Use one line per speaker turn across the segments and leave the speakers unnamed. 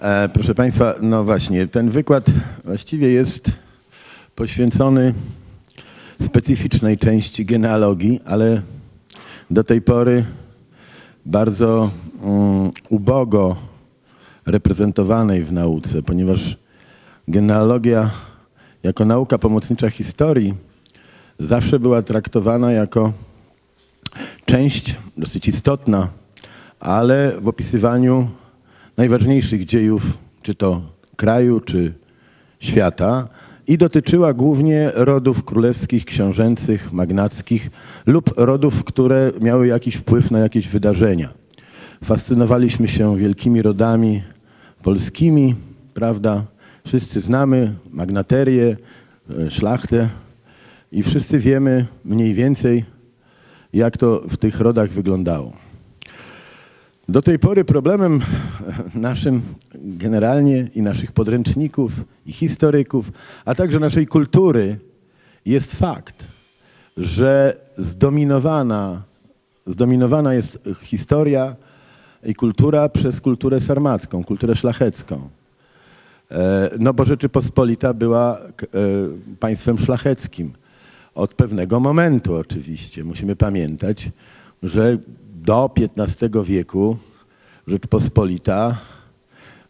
E, proszę Państwa, no właśnie, ten wykład właściwie jest poświęcony specyficznej części genealogii, ale do tej pory bardzo um, ubogo reprezentowanej w nauce, ponieważ genealogia jako nauka pomocnicza historii zawsze była traktowana jako część dosyć istotna, ale w opisywaniu najważniejszych dziejów, czy to kraju, czy świata, i dotyczyła głównie rodów królewskich, książęcych, magnackich lub rodów, które miały jakiś wpływ na jakieś wydarzenia. Fascynowaliśmy się wielkimi rodami polskimi, prawda? Wszyscy znamy magnaterię, e, szlachtę i wszyscy wiemy mniej więcej, jak to w tych rodach wyglądało. Do tej pory problemem naszym generalnie i naszych podręczników i historyków, a także naszej kultury jest fakt, że zdominowana, zdominowana jest historia i kultura przez kulturę sarmacką, kulturę szlachecką. E, no bo Rzeczypospolita była e, państwem szlacheckim. Od pewnego momentu oczywiście. Musimy pamiętać, że do XV wieku Rzeczpospolita,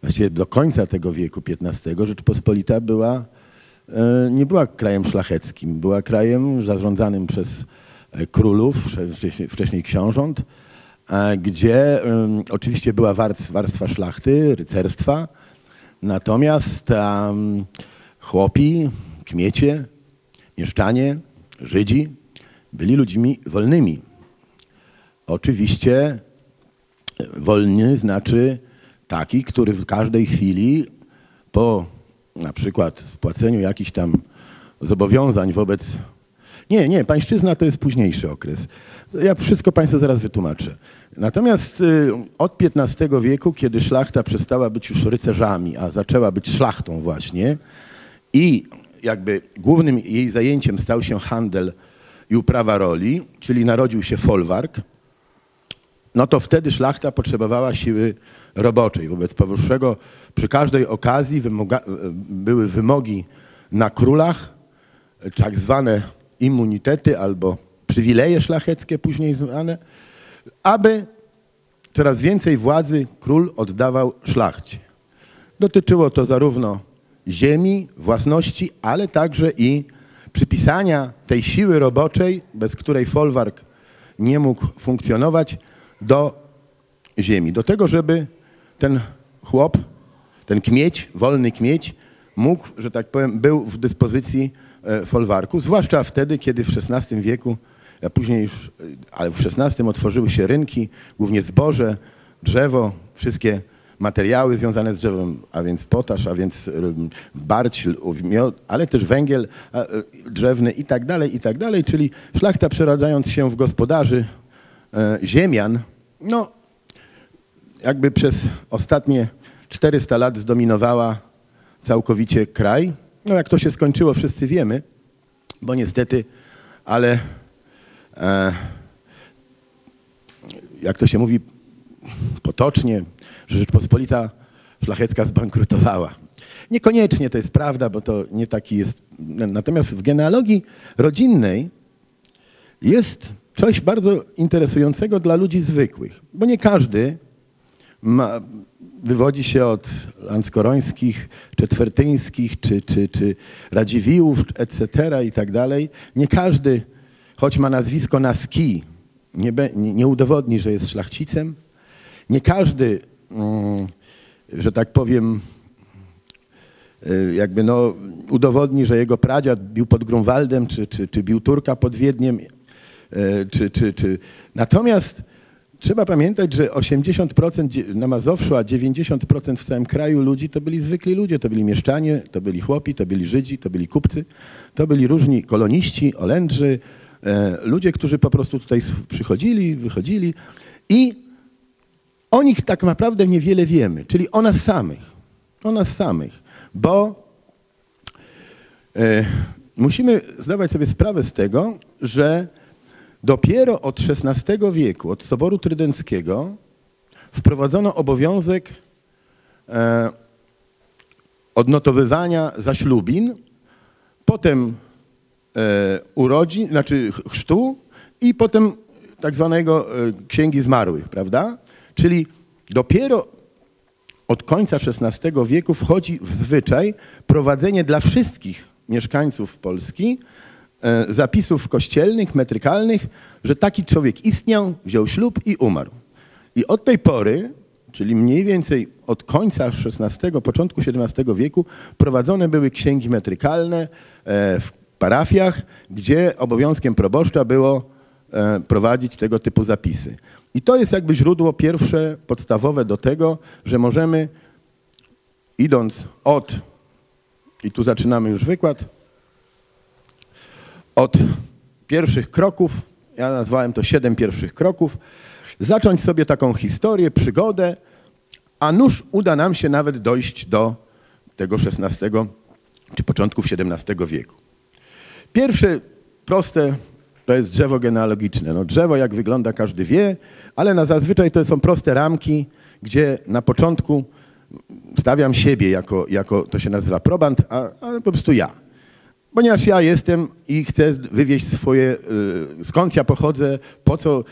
właściwie do końca tego wieku XV, Rzeczpospolita była, e, nie była krajem szlacheckim, była krajem zarządzanym przez e, królów, wcześniej książąt, gdzie oczywiście była warstwa szlachty, rycerstwa, natomiast chłopi, kmiecie, mieszczanie, Żydzi byli ludźmi wolnymi. Oczywiście wolny znaczy taki, który w każdej chwili po na przykład spłaceniu jakichś tam zobowiązań wobec... Nie, nie, pańszczyzna to jest późniejszy okres. Ja wszystko Państwu zaraz wytłumaczę. Natomiast y, od XV wieku, kiedy szlachta przestała być już rycerzami, a zaczęła być szlachtą właśnie i jakby głównym jej zajęciem stał się handel i uprawa roli, czyli narodził się folwark, no to wtedy szlachta potrzebowała siły roboczej. Wobec powyższego przy każdej okazji wymoga, były wymogi na królach, tak zwane immunitety albo przywileje szlacheckie, później zwane, aby coraz więcej władzy król oddawał szlachcie. Dotyczyło to zarówno ziemi, własności, ale także i przypisania tej siły roboczej, bez której folwark nie mógł funkcjonować, do ziemi. Do tego, żeby ten chłop, ten kmieć, wolny kmieć, mógł, że tak powiem, był w dyspozycji e, folwarku, zwłaszcza wtedy, kiedy w XVI wieku, a później już, e, ale w XVI otworzyły się rynki, głównie zboże, drzewo, wszystkie materiały związane z drzewem, a więc potasz, a więc e, barć, ale też węgiel drzewny i tak dalej, i tak dalej, czyli szlachta przeradzając się w gospodarzy ziemian, no jakby przez ostatnie 400 lat zdominowała całkowicie kraj. No jak to się skończyło, wszyscy wiemy, bo niestety, ale e, jak to się mówi potocznie, że Rzeczpospolita Szlachecka zbankrutowała. Niekoniecznie to jest prawda, bo to nie taki jest. Natomiast w genealogii rodzinnej jest coś bardzo interesującego dla ludzi zwykłych, bo nie każdy ma, wywodzi się od Lanskorońskich, Czetwertyńskich, czy, czy, czy Radziwiłłów, etc. i tak dalej. Nie każdy, choć ma nazwisko na ski, nie, nie udowodni, że jest szlachcicem. Nie każdy, mm, że tak powiem, y, jakby no, udowodni, że jego pradziad bił pod Grunwaldem, czy, czy, czy bił Turka pod Wiedniem, czy, czy, czy. Natomiast Trzeba pamiętać, że 80% na Mazowszu, a 90% w całym kraju ludzi to byli zwykli ludzie. To byli mieszczanie, to byli chłopi, to byli Żydzi, to byli kupcy, to byli różni koloniści, Olędrzy, e, ludzie, którzy po prostu tutaj przychodzili, wychodzili i o nich tak naprawdę niewiele wiemy, czyli o nas samych. O nas samych, bo e, musimy zdawać sobie sprawę z tego, że Dopiero od XVI wieku, od Soboru Trydenckiego, wprowadzono obowiązek e, odnotowywania zaślubin, potem e, urodzin, znaczy ch- chrztu i potem tak zwanego e, księgi zmarłych, prawda? Czyli dopiero od końca XVI wieku wchodzi w zwyczaj prowadzenie dla wszystkich mieszkańców Polski zapisów kościelnych, metrykalnych, że taki człowiek istniał, wziął ślub i umarł. I od tej pory, czyli mniej więcej od końca XVI, początku XVII wieku, prowadzone były księgi metrykalne e, w parafiach, gdzie obowiązkiem proboszcza było e, prowadzić tego typu zapisy. I to jest jakby źródło pierwsze, podstawowe do tego, że możemy, idąc od, i tu zaczynamy już wykład, od pierwszych kroków, ja nazwałem to siedem pierwszych kroków, zacząć sobie taką historię, przygodę, a nuż uda nam się nawet dojść do tego XVI czy początków XVII wieku. Pierwsze proste to jest drzewo genealogiczne. No drzewo jak wygląda każdy wie, ale na zazwyczaj to są proste ramki, gdzie na początku stawiam siebie jako, jako to się nazywa proband, a, ale po prostu ja. Ponieważ ja jestem i chcę wywieźć swoje, y, skąd ja pochodzę, po co,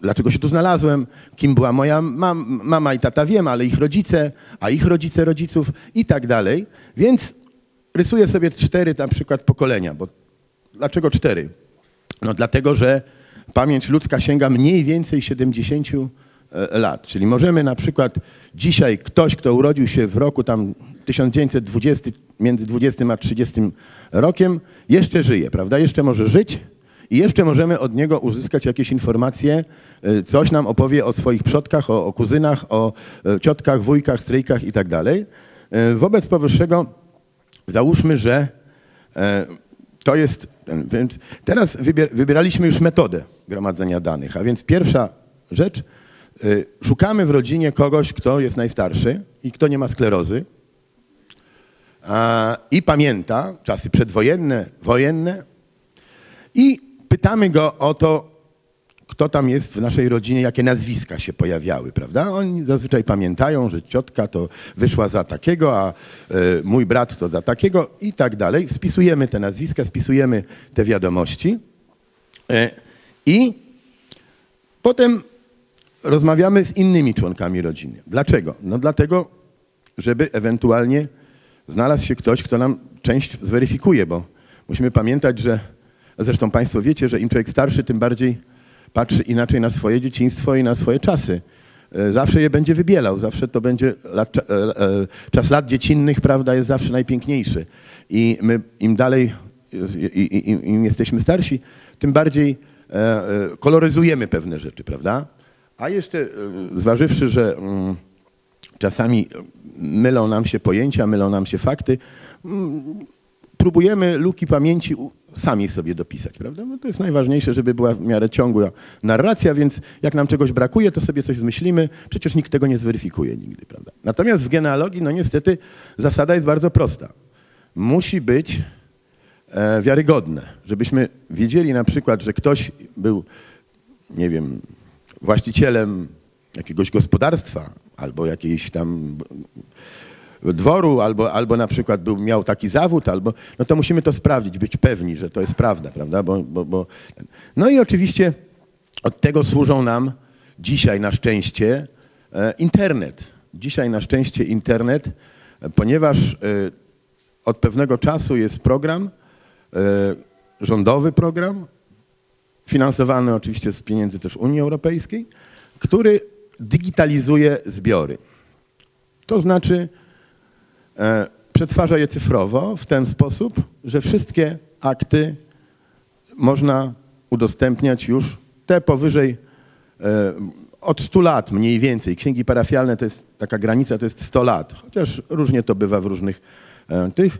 dlaczego się tu znalazłem, kim była moja mam, mama i tata, wiem, ale ich rodzice, a ich rodzice rodziców i tak dalej. Więc rysuję sobie cztery na przykład pokolenia, bo dlaczego cztery? No dlatego, że pamięć ludzka sięga mniej więcej 70 e, lat. Czyli możemy na przykład dzisiaj ktoś, kto urodził się w roku tam 1920, między 20 a 30 rokiem, jeszcze żyje, prawda? Jeszcze może żyć i jeszcze możemy od niego uzyskać jakieś informacje, e, coś nam opowie o swoich przodkach, o, o kuzynach, o e, ciotkach, wujkach, stryjkach i tak dalej. E, Wobec powyższego załóżmy, że to jest, więc teraz wybier, wybieraliśmy już metodę gromadzenia danych, a więc pierwsza rzecz, szukamy w rodzinie kogoś, kto jest najstarszy i kto nie ma sklerozy i pamięta czasy przedwojenne, wojenne i pytamy go o to, kto tam jest w naszej rodzinie, jakie nazwiska się pojawiały, prawda? Oni zazwyczaj pamiętają, że ciotka to wyszła za takiego, a e, mój brat to za takiego i tak dalej. Spisujemy te nazwiska, spisujemy te wiadomości e, i potem rozmawiamy z innymi członkami rodziny. Dlaczego? No dlatego, żeby ewentualnie znalazł się ktoś, kto nam część zweryfikuje, bo musimy pamiętać, że zresztą Państwo wiecie, że im człowiek starszy, tym bardziej patrzy inaczej na swoje dzieciństwo i na swoje czasy. E, Zawsze je będzie wybielał, zawsze to będzie lat, e, e, czas lat dziecinnych, prawda, jest zawsze najpiękniejszy. I my im dalej, im, im jesteśmy starsi, tym bardziej koloryzujemy pewne rzeczy, prawda? A jeszcze zważywszy, że mm, czasami mylą nam się pojęcia, mylą nam się fakty, mm, próbujemy luki pamięci sami sobie dopisać, prawda? No to jest najważniejsze, żeby była w miarę ciągła narracja, więc jak nam czegoś brakuje, to sobie coś zmyślimy, przecież nikt tego nie zweryfikuje nigdy, prawda? Natomiast w genealogii, no niestety, zasada jest bardzo prosta. Musi być e, wiarygodne, żebyśmy wiedzieli na przykład, że ktoś był, nie wiem, właścicielem jakiegoś gospodarstwa albo jakiejś tam dworu, albo, albo na przykład był, miał taki zawód, albo, no to musimy to sprawdzić, być pewni, że to jest prawda, prawda? Bo, bo, bo... No i oczywiście od tego służą nam dzisiaj na szczęście e, internet. Dzisiaj na szczęście internet, ponieważ e, od pewnego czasu jest program, e, rządowy program, finansowany oczywiście z pieniędzy też Unii Europejskiej, który digitalizuje zbiory. To znaczy e, przetwarza je cyfrowo w ten sposób, że wszystkie akty można udostępniać już te powyżej e, od 100 lat mniej więcej. Księgi parafialne to jest taka granica, to jest 100 lat, chociaż różnie to bywa w różnych e, tych,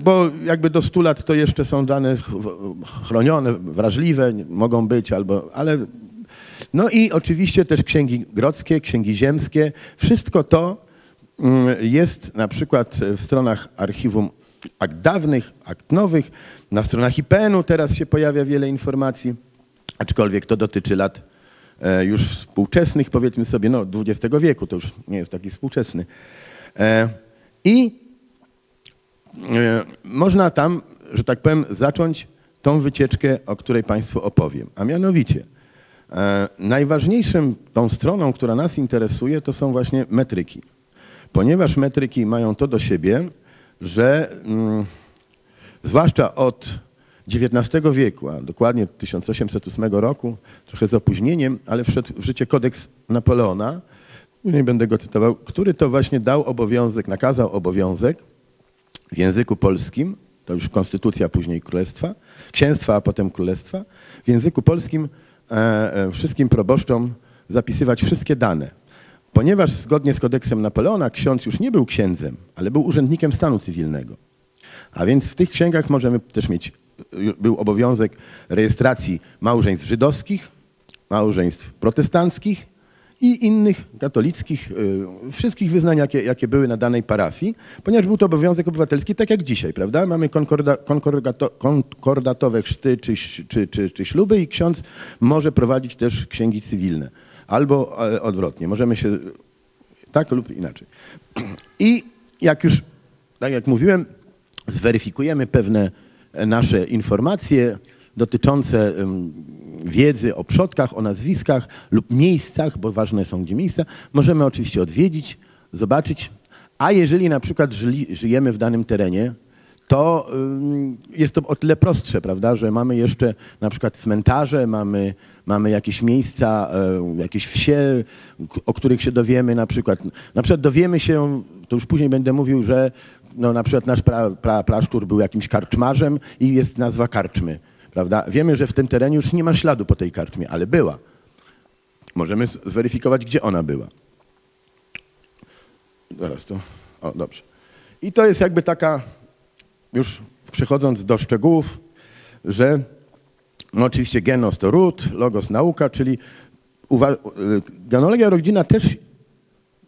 bo jakby do 100 lat to jeszcze są dane chronione, wrażliwe, mogą być, albo, ale no i oczywiście też księgi grodzkie, księgi ziemskie, wszystko to mm, jest na przykład w stronach archiwum akt dawnych, akt nowych, na stronach IPN-u teraz się pojawia wiele informacji, aczkolwiek to dotyczy lat e, już współczesnych, powiedzmy sobie, no XX wieku, to już nie jest taki współczesny. E, I e, można tam, że tak powiem, zacząć tą wycieczkę, o której Państwu opowiem. A mianowicie, najważniejszą tą stroną, która nas interesuje, to są właśnie metryki. Ponieważ metryki mają to do siebie, że mm, zwłaszcza od XIX wieku, a dokładnie 1808 roku, trochę z opóźnieniem, ale wszedł w życie kodeks Napoleona, później będę go cytował, który to właśnie dał obowiązek, nakazał obowiązek w języku polskim, to już konstytucja później królestwa, księstwa, a potem królestwa, w języku polskim e, e, wszystkim proboszczom zapisywać wszystkie dane. Ponieważ zgodnie z kodeksem Napoleona ksiądz już nie był księdzem, ale był urzędnikiem stanu cywilnego. A więc w tych księgach możemy też mieć, był obowiązek rejestracji małżeństw żydowskich, małżeństw protestanckich i innych katolickich, y, wszystkich wyznań, jakie, jakie były na danej parafii, ponieważ był to obowiązek obywatelski, tak jak dzisiaj, prawda? Mamy konkorda, konkordato, konkordatowe chrzty czy, czy, czy, czy śluby i ksiądz może prowadzić też księgi cywilne. Albo e, odwrotnie, możemy się tak lub inaczej. I jak już, tak jak mówiłem, zweryfikujemy pewne nasze informacje dotyczące wiedzy o przodkach, o nazwiskach lub miejscach, bo ważne są gdzie miejsca, możemy oczywiście odwiedzić, zobaczyć. A jeżeli na przykład żyjemy w danym terenie, to jest to o tyle prostsze, prawda, że mamy jeszcze na przykład cmentarze, mamy, mamy jakieś miejsca, jakieś wsie, o których się dowiemy na przykład. Na przykład dowiemy się, to już później będę mówił, że no, na przykład nasz pra, pra, praszczur był jakimś karczmarzem i jest nazwa karczmy. Prawda? Wiemy, że w tym terenie już nie ma śladu po tej karczmie, ale była. Możemy zweryfikować, gdzie ona była. Zaraz to. O, dobrze. I to jest jakby taka, już przechodząc do szczegółów, że no oczywiście genos to ród, logos nauka, czyli genealogia rodzina też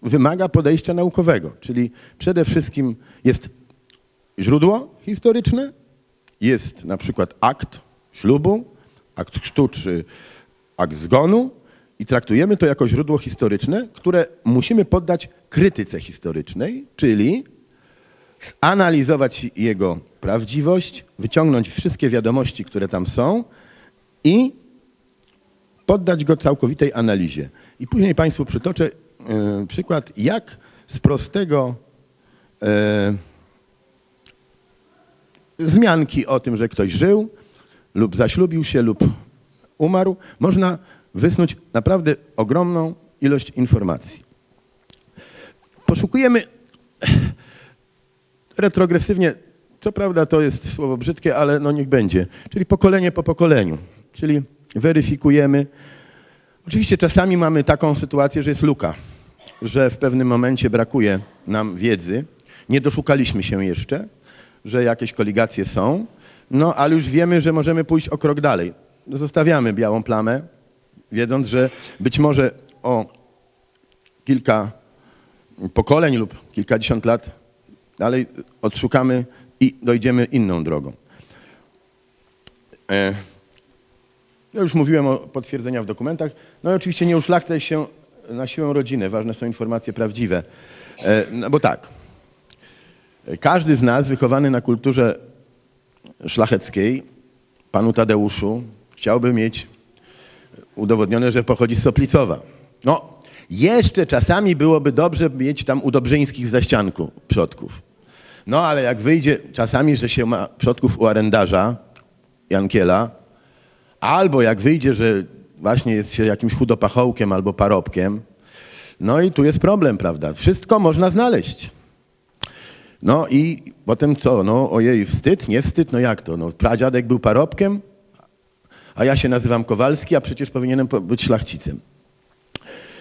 wymaga podejścia naukowego, czyli przede wszystkim jest źródło historyczne, jest na przykład akt ślubu, akt chrztu czy akt zgonu i traktujemy to jako źródło historyczne, które musimy poddać krytyce historycznej, czyli zanalizować jego prawdziwość, wyciągnąć wszystkie wiadomości, które tam są i poddać go całkowitej analizie. I później Państwu przytoczę E, przykład, jak z prostego e, wzmianki o tym, że ktoś żył lub zaślubił się lub umarł, można wysnuć naprawdę ogromną ilość informacji. Poszukujemy retrogresywnie, co prawda to jest słowo brzydkie, ale no niech będzie, czyli pokolenie po pokoleniu, czyli weryfikujemy. Oczywiście czasami mamy taką sytuację, że jest luka że w pewnym momencie brakuje nam wiedzy. Nie doszukaliśmy się jeszcze, że jakieś koligacje są, no ale już wiemy, że możemy pójść o krok dalej. Zostawiamy białą plamę, wiedząc, że być może o kilka pokoleń lub kilkadziesiąt lat dalej odszukamy i dojdziemy inną drogą. E, już mówiłem o potwierdzeniach w dokumentach. No i oczywiście nie uszlachcaj się na siłę rodziny. Ważne są informacje prawdziwe. E, no bo tak, każdy z nas wychowany na kulturze szlacheckiej, panu Tadeuszu, chciałby mieć udowodnione, że pochodzi z Soplicowa. No, jeszcze czasami byłoby dobrze mieć tam u Dobrzyńskich w zaścianku przodków. No, ale jak wyjdzie czasami, że się ma przodków u arendarza, Jankiela, albo jak wyjdzie, że właśnie jest się jakimś chudopachołkiem albo parobkiem. No i tu jest problem, prawda? Wszystko można znaleźć. No i potem co? No ojej, wstyd, nie wstyd, no jak to? No pradziadek był parobkiem, a ja się nazywam Kowalski, a przecież powinienem być szlachcicem.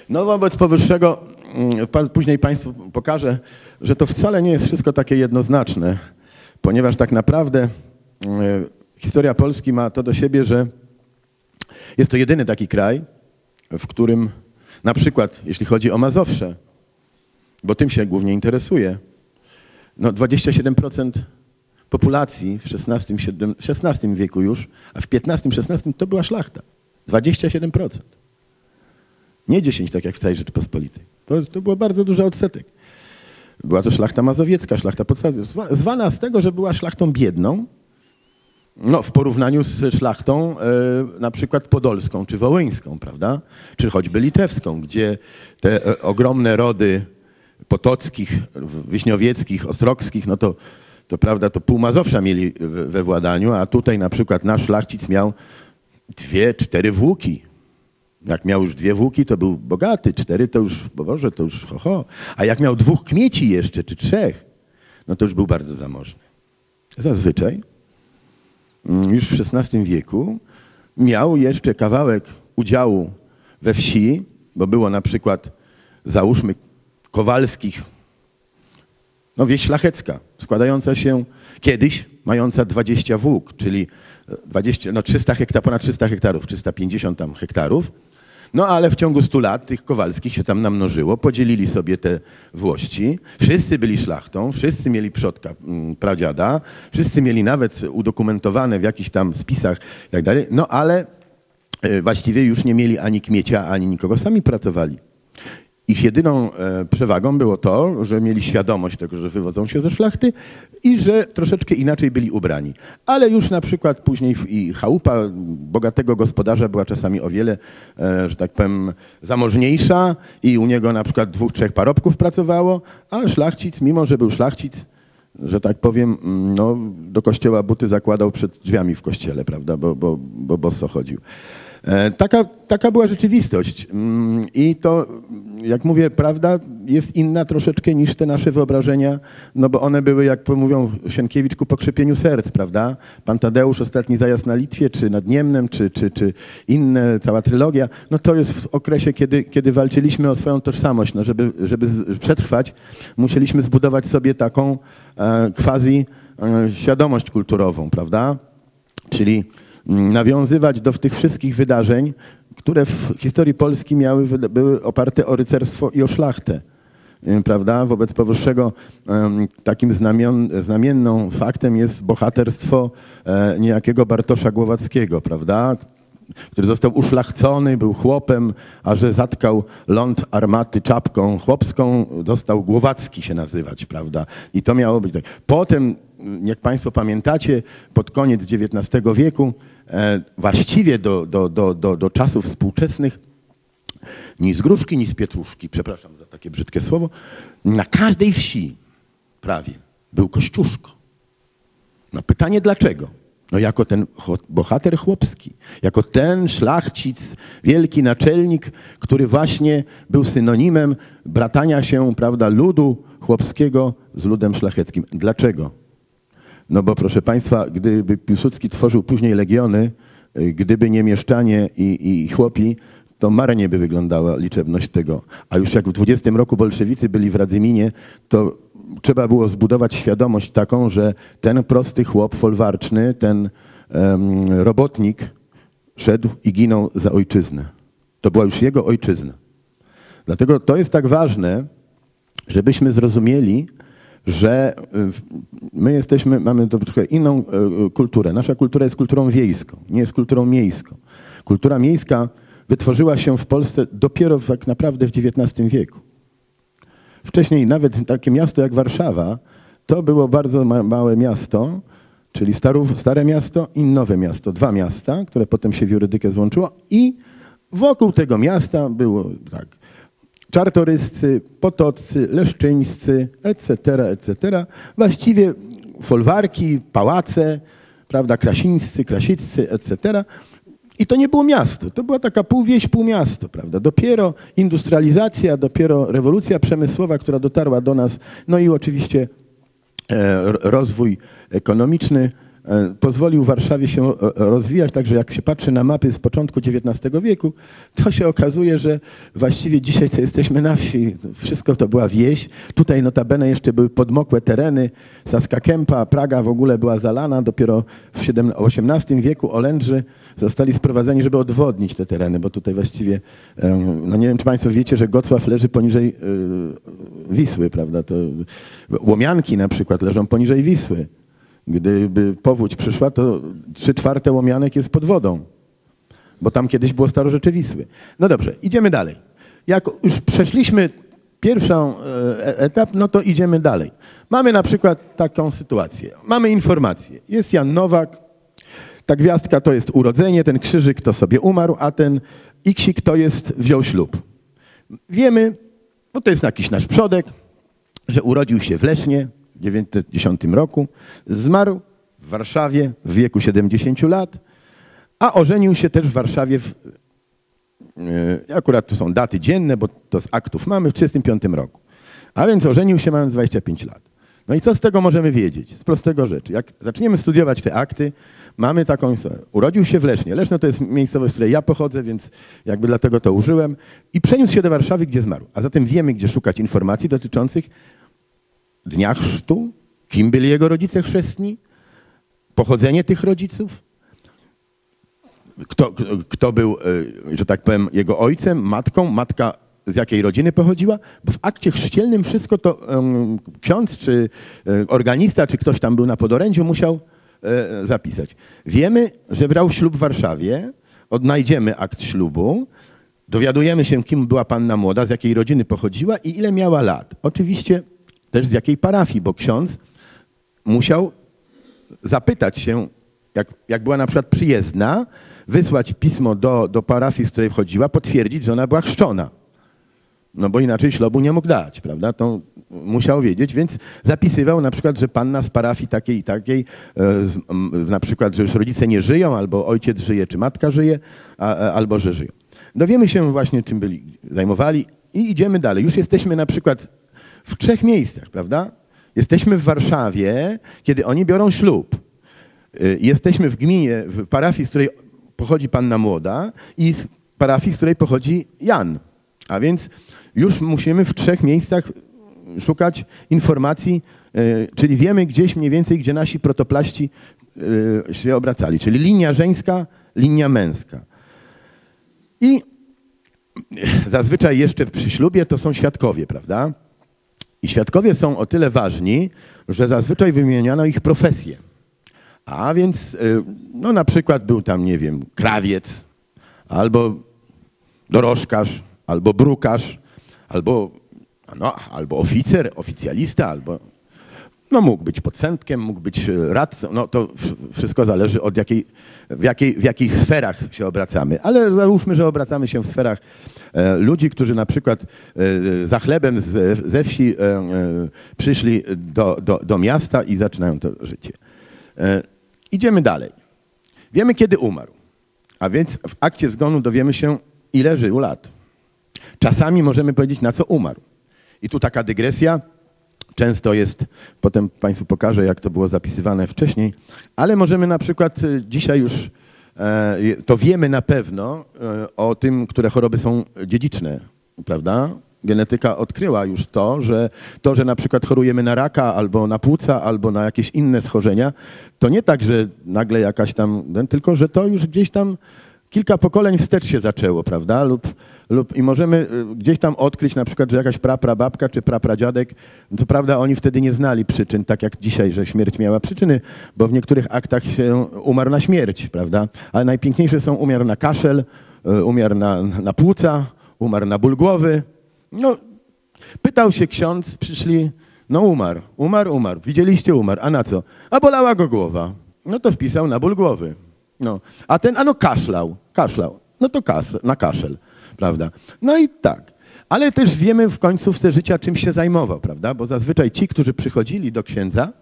No wobec powyższego, mm, później Państwu pokażę, że to wcale nie jest wszystko takie jednoznaczne, ponieważ tak naprawdę mm, historia Polski ma to do siebie, że jest to jedyny taki kraj, w którym na przykład, jeśli chodzi o Mazowsze, bo tym się głównie interesuje, no 27% populacji w XVI, XVI wieku już, a w XV-XVI to była szlachta. 27%. Nie 10, tak jak w całej Rzeczypospolitej. To, to było bardzo duży odsetek. Była to szlachta mazowiecka, szlachta podstawowa, zwa- zwana z tego, że była szlachtą biedną, no, w porównaniu z szlachtą e, na przykład podolską czy wołyńską, prawda? Czy choćby litewską, gdzie te e, ogromne rody potockich, wiśniowieckich, ostrogskich, no to, to prawda, to pół Mazowsza mieli we, we władaniu, a tutaj na przykład nasz szlachcic miał dwie, cztery włóki. Jak miał już dwie włóki, to był bogaty, cztery to już, bo Boże, to już ho, ho. A jak miał dwóch kmieci jeszcze, czy trzech, no to już był bardzo zamożny. Zazwyczaj mm, już w XVI wieku miał jeszcze kawałek udziału we wsi, bo było na przykład, załóżmy, Kowalskich, no wieś szlachecka, składająca się kiedyś, mająca 20 włók, czyli e, 20, no 300 hektarów, ponad 300 hektarów, 350 tam hektarów. No ale w ciągu 100 lat tych Kowalskich się tam namnożyło, podzielili sobie te włości. Wszyscy byli szlachtą, wszyscy mieli przodka, mm, pradziada, wszyscy mieli nawet udokumentowane w jakichś tam spisach i tak dalej. No ale e, właściwie już nie mieli ani kmiecia, ani nikogo, sami pracowali. Ich jedyną e, przewagą było to, że mieli świadomość tego, że wywodzą się ze szlachty i że troszeczkę inaczej byli ubrani. Ale już na przykład później i chałupa bogatego gospodarza była czasami o wiele, e, że tak powiem, zamożniejsza i u niego na przykład dwóch, trzech parobków pracowało, a szlachcic, mimo że był szlachcic, że tak powiem, mm, no, do kościoła buty zakładał przed drzwiami w kościele, prawda, bo, bo, bo bosso chodził. E, Taka, taka była rzeczywistość. Mm, I to, jak mówię, prawda jest inna troszeczkę niż te nasze wyobrażenia, no bo one były, jak mówią Sienkiewicz, ku pokrzepieniu serc, prawda? Pan Tadeusz, ostatni zajazd na Litwie, czy nad Niemnem, czy, czy, czy inne, cała trylogia, no to jest w okresie, kiedy, kiedy walczyliśmy o swoją tożsamość. No żeby, żeby przetrwać, musieliśmy zbudować sobie taką e, quasi e, świadomość kulturową, prawda? Czyli nawiązywać do tych wszystkich wydarzeń, które w historii Polski miały, były oparte o rycerstwo i o szlachtę. Y, Prawda? Wobec powyższego takim znamion, znamienną faktem jest bohaterstwo e, niejakiego Bartosza Głowackiego, prawda? który został uszlachcony, był chłopem, a że zatkał ląd armaty czapką chłopską, dostał Głowacki się nazywać, prawda? I to miało być tak. Potem, jak Państwo pamiętacie, pod koniec XIX wieku, właściwie do, do, do, do, do czasów współczesnych, ni z gruszki, ni z pietruszki, przepraszam za takie brzydkie słowo, na każdej wsi prawie był kościuszko. No pytanie dlaczego? No jako ten bohater chłopski, jako ten szlachcic, wielki naczelnik, który właśnie był synonimem bratania się, prawda, ludu chłopskiego z ludem szlacheckim. Dlaczego? No bo proszę Państwa, gdyby Piłsudski tworzył później legiony, y, gdyby nie mieszczanie i, i chłopi, to marnie by wyglądała liczebność tego. A już jak w 20 roku bolszewicy byli w Radzyminie, to trzeba było zbudować świadomość taką, że ten prosty chłop folwarczny, ten em, robotnik szedł i ginął za ojczyznę. To była już jego ojczyzna. Dlatego to jest tak ważne, żebyśmy zrozumieli, że y, my jesteśmy, mamy trochę inną y, kulturę. Nasza kultura jest kulturą wiejską, nie jest kulturą miejską. Kultura miejska wytworzyła się w Polsce dopiero tak naprawdę w XIX wieku. Wcześniej nawet takie miasto jak Warszawa to było bardzo ma małe miasto, czyli Starów, Stare Miasto i Nowe Miasto. Dwa miasta, które potem się w jurydykę złączyło i wokół tego miasta było tak, czartoryscy, potoccy, leszczyńscy, etc., etc. Właściwie folwarki, pałace, prawda, krasińscy, krasiccy, etc. I to nie było miasto, to była taka półwieś, półmiasto, prawda. Dopiero industrializacja, dopiero rewolucja przemysłowa, która dotarła do nas, no i oczywiście e, rozwój ekonomiczny pozwolił Warszawie się e, rozwijać, także jak się patrzy na mapy z początku XIX wieku, to się okazuje, że właściwie dzisiaj to jesteśmy na wsi. Wszystko to była wieś. Tutaj notabene jeszcze były podmokłe tereny. Saska Kępa, Praga w ogóle była zalana. Dopiero w XVIII wieku Olędrzy zostali sprowadzeni, żeby odwodnić te tereny, bo tutaj właściwie, em, no nie wiem, czy Państwo wiecie, że Gocław leży poniżej Wisły, prawda? To Łomianki na przykład leżą poniżej Wisły. Gdyby powódź przyszła, to trzy czwarte Łomianek jest pod wodą, bo tam kiedyś było starorzecze. No dobrze, idziemy dalej. Jak już przeszliśmy pierwszą e, etap, no to idziemy dalej. Mamy na przykład taką sytuację. Mamy informację. Jest Jan Nowak, ta gwiazdka to jest urodzenie, ten krzyżyk to sobie umarł, a ten iksik to jest wziął ślub. Wiemy, bo to jest jakiś nasz przodek, że urodził się w Lesznie 1910 roku, zmarł w Warszawie w wieku 70 lat, a ożenił się też w Warszawie w Yy, Akurat tu są daty dzienne, bo to z aktów mamy w 1935 roku. A więc ożenił się mając 25 lat. No i co z tego możemy wiedzieć? Z prostego rzeczy. Jak zaczniemy studiować te akty, mamy taką. Urodził się w Lesznie. Leszno to jest miejscowość, z której ja pochodzę, więc jakby dlatego to użyłem. I przeniósł się do Warszawy, gdzie zmarł. A zatem wiemy, gdzie szukać informacji dotyczących dnia chrztu, kim byli jego rodzice chrzestni, pochodzenie tych rodziców, kto, kto był, e, że tak powiem, jego ojcem, matką, matka z jakiej rodziny pochodziła, bo w akcie chrzcielnym wszystko to ksiądz, czy e, organista, czy ktoś tam był na podorędziu, musiał e, zapisać. Wiemy, że brał ślub w Warszawie, odnajdziemy akt ślubu, dowiadujemy się, kim była panna młoda, z jakiej rodziny pochodziła i ile miała lat. Oczywiście też z jakiej parafii, bo ksiądz musiał zapytać się, jak, jak była na przykład przyjezdna, wysłać pismo do, do parafii, z której wchodziła, potwierdzić, że ona była chrzczona. No bo inaczej ślubu nie mógł dać, prawda? To musiał wiedzieć, więc zapisywał na przykład, że panna z parafii takiej i takiej, e, na przykład, że już rodzice nie żyją, albo ojciec żyje, czy matka żyje, a, albo że żyją. Dowiemy się właśnie, czym byli, zajmowali i idziemy dalej. Już jesteśmy na przykład w trzech miejscach, prawda? Jesteśmy w Warszawie, kiedy oni biorą ślub. E, jesteśmy w gminie, w parafii, z której pochodzi panna młoda i z parafii, z której pochodzi Jan. A więc już musimy w trzech miejscach szukać informacji, e, czyli wiemy gdzieś mniej więcej, gdzie nasi protoplaści e, się obracali, czyli linia żeńska, linia męska. I zazwyczaj jeszcze przy ślubie to są świadkowie, prawda? I świadkowie są o tyle ważni, że zazwyczaj wymieniano ich profesję. A więc, y, no na przykład był tam, nie wiem, krawiec, albo dorożkarz, albo brukarz, albo, no, albo oficer, oficjalista, albo no mógł być podcentkiem, mógł być y, radcą, no to wszystko zależy od jakiej, w, jakiej, w jakich sferach się obracamy. Ale załóżmy, że obracamy się w sferach e, ludzi, którzy na przykład e, za chlebem z, ze wsi e, e przyszli do, do, do miasta i zaczynają to życie. E, Idziemy dalej. Wiemy, kiedy umarł. A więc w akcie zgonu dowiemy się, ile żył lat. Czasami możemy powiedzieć, na co umarł. I tu taka dygresja. Często jest, potem Państwu pokażę, jak to było zapisywane wcześniej, ale możemy na przykład y, dzisiaj już, e, to wiemy na pewno e, o tym, które choroby są dziedziczne, prawda? genetyka odkryła już to, że to, że na przykład chorujemy na raka albo na płuca, albo na jakieś inne schorzenia, to nie tak, że nagle jakaś tam, tylko że to już gdzieś tam kilka pokoleń wstecz się zaczęło, prawda? Lub, lub i możemy y, gdzieś tam odkryć na przykład, że jakaś praprababka czy prapradziadek, co prawda oni wtedy nie znali przyczyn, tak jak dzisiaj, że śmierć miała przyczyny, bo w niektórych aktach się umarł na śmierć, prawda? Ale najpiękniejsze są umiar na kaszel, y, umiar na, na płuca, umarł na ból głowy, no, pytał się ksiądz, przyszli, no umarł, umarł, umarł. Widzieliście umarł, a na co? A bolała go głowa. No to wpisał na ból głowy. No, a ten, a no kaszlał, kaszlał. No to kas, na kaszel, prawda? No i tak. Ale też wiemy w końcówce życia, czym się zajmował, prawda? Bo zazwyczaj ci, którzy przychodzili do księdza,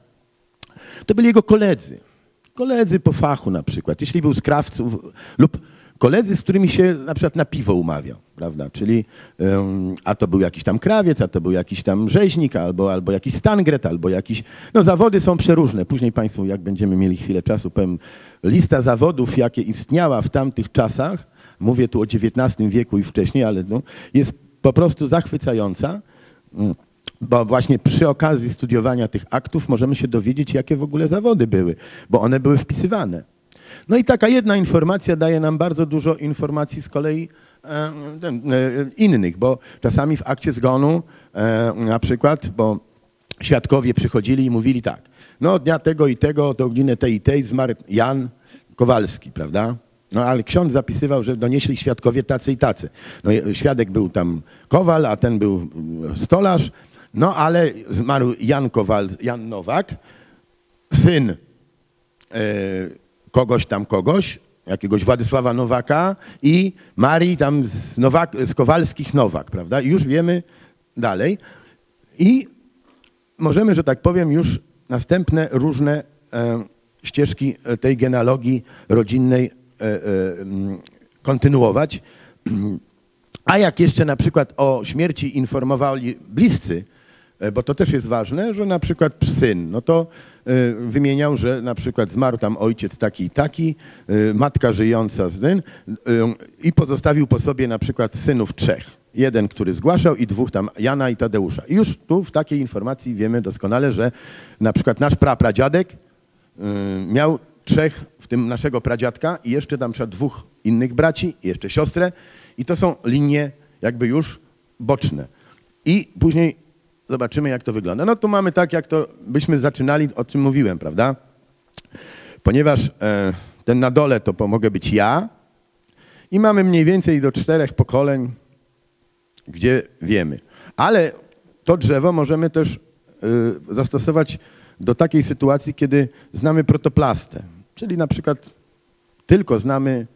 to byli jego koledzy. Koledzy po fachu na przykład. Jeśli był z krawców lub koledzy, z którymi się na przykład na piwo umawiał, prawda? Czyli um, a to był jakiś tam krawiec, a to był jakiś tam rzeźnik, albo, albo jakiś stangret, albo jakiś... No zawody są przeróżne. Później Państwu, jak będziemy mieli chwilę czasu, powiem lista zawodów, jakie istniała w tamtych czasach, mówię tu o XIX wieku i wcześniej, ale no, jest po prostu zachwycająca, mm, bo właśnie przy okazji studiowania tych aktów możemy się dowiedzieć, jakie w ogóle zawody były, bo one były wpisywane. No i taka jedna informacja daje nam bardzo dużo informacji z kolei e, e, innych, bo czasami w akcie zgonu e, na przykład, bo świadkowie przychodzili i mówili tak, no dnia tego i tego, do godziny tej i tej zmarł Jan Kowalski, prawda? No ale ksiądz zapisywał, że donieśli świadkowie tacy i tacy. No, świadek był tam Kowal, a ten był stolarz. No ale zmarł Jan Kowal, Jan Nowak, syn e, kogoś tam kogoś, jakiegoś Władysława Nowaka i Marii tam z, Nowak, z Kowalskich Nowak, prawda? I już wiemy dalej. I możemy, że tak powiem, już następne różne e, ścieżki tej genealogii rodzinnej e, e, kontynuować. A jak jeszcze na przykład o śmierci informowali bliscy, e, bo to też jest ważne, że na przykład syn, no to e, wymieniał, że na przykład zmarł tam ojciec taki i taki, e, matka żyjąca z ten i pozostawił po sobie na przykład synów trzech. Jeden, który zgłaszał i dwóch tam, Jana i Tadeusza. I już tu w takiej informacji wiemy doskonale, że na przykład nasz prapradziadek y, miał trzech, w tym naszego pradziadka i jeszcze tam przykład dwóch innych braci i jeszcze siostrę i to są linie jakby już boczne. I później zobaczymy, jak to wygląda. No tu mamy tak, jak to byśmy zaczynali, o czym mówiłem, prawda? Ponieważ e, ten na dole to mogę być ja i mamy mniej więcej do czterech pokoleń, gdzie wiemy. Ale to drzewo możemy też y, zastosować do takiej sytuacji, kiedy znamy protoplastę, czyli na przykład tylko znamy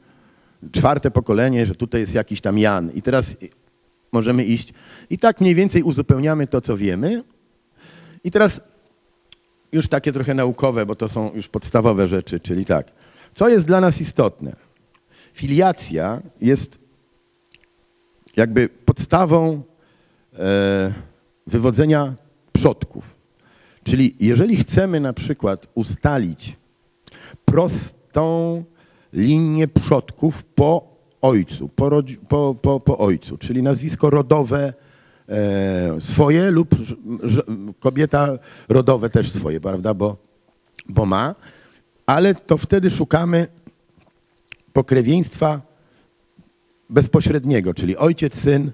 czwarte pokolenie, że tutaj jest jakiś tam Jan i teraz możemy iść i tak mniej więcej uzupełniamy to, co wiemy. I teraz już takie trochę naukowe, bo to są już podstawowe rzeczy, czyli tak. Co jest dla nas istotne? Filiacja jest jakby podstawą e, wywodzenia przodków. Czyli jeżeli chcemy na przykład ustalić prostą linię przodków po ojcu, po, po, po, po ojcu, czyli nazwisko rodowe e, swoje lub kobieta rodowe też swoje, prawda, bo, bo ma, ale to wtedy szukamy pokrewieństwa bezpośredniego, czyli ojciec, syn,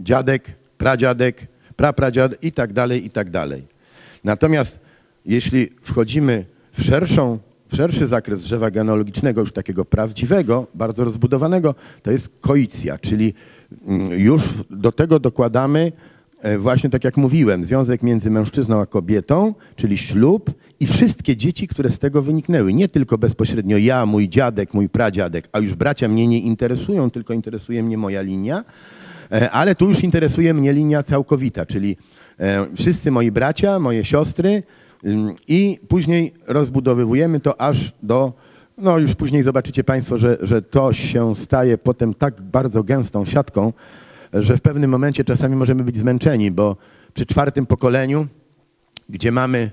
dziadek, pradziadek, prapradziadek i tak dalej, i tak dalej. Natomiast jeśli wchodzimy w, szerszą, szerszy zakres drzewa genealogicznego, już takiego prawdziwego, bardzo rozbudowanego, to jest koicja, czyli mm, już do tego dokładamy E, właśnie tak jak mówiłem, związek między mężczyzną a kobietą, czyli ślub i wszystkie dzieci, które z tego wyniknęły. Nie tylko bezpośrednio ja, mój dziadek, mój pradziadek, a już bracia mnie nie interesują, tylko interesuje mnie moja linia, e, ale tu już interesuje mnie linia całkowita, czyli e, wszyscy moi bracia, moje siostry i później rozbudowywujemy to aż do no już później zobaczycie Państwo, że, że to się staje potem tak bardzo gęstą siatką, że w pewnym momencie czasami możemy być zmęczeni, bo przy czwartym pokoleniu, gdzie mamy,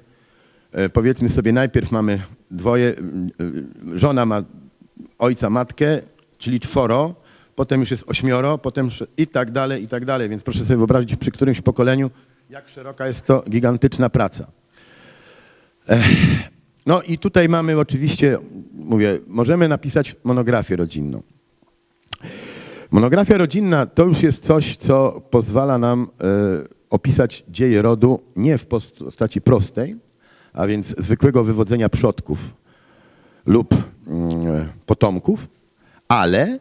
e, powiedzmy sobie, najpierw mamy dwoje, żona ma ojca, matkę, czyli czworo, potem już jest ośmioro, potem i tak dalej, i tak dalej. Więc proszę sobie wyobrazić przy którymś pokoleniu, jak szeroka jest to gigantyczna praca. No i tutaj mamy oczywiście, mówię, możemy napisać monografię rodzinną. Monografia rodzinna to już jest coś, co pozwala nam e, opisać dzieje rodu nie w postaci prostej, a więc zwykłego wywodzenia przodków lub mm, potomków, ale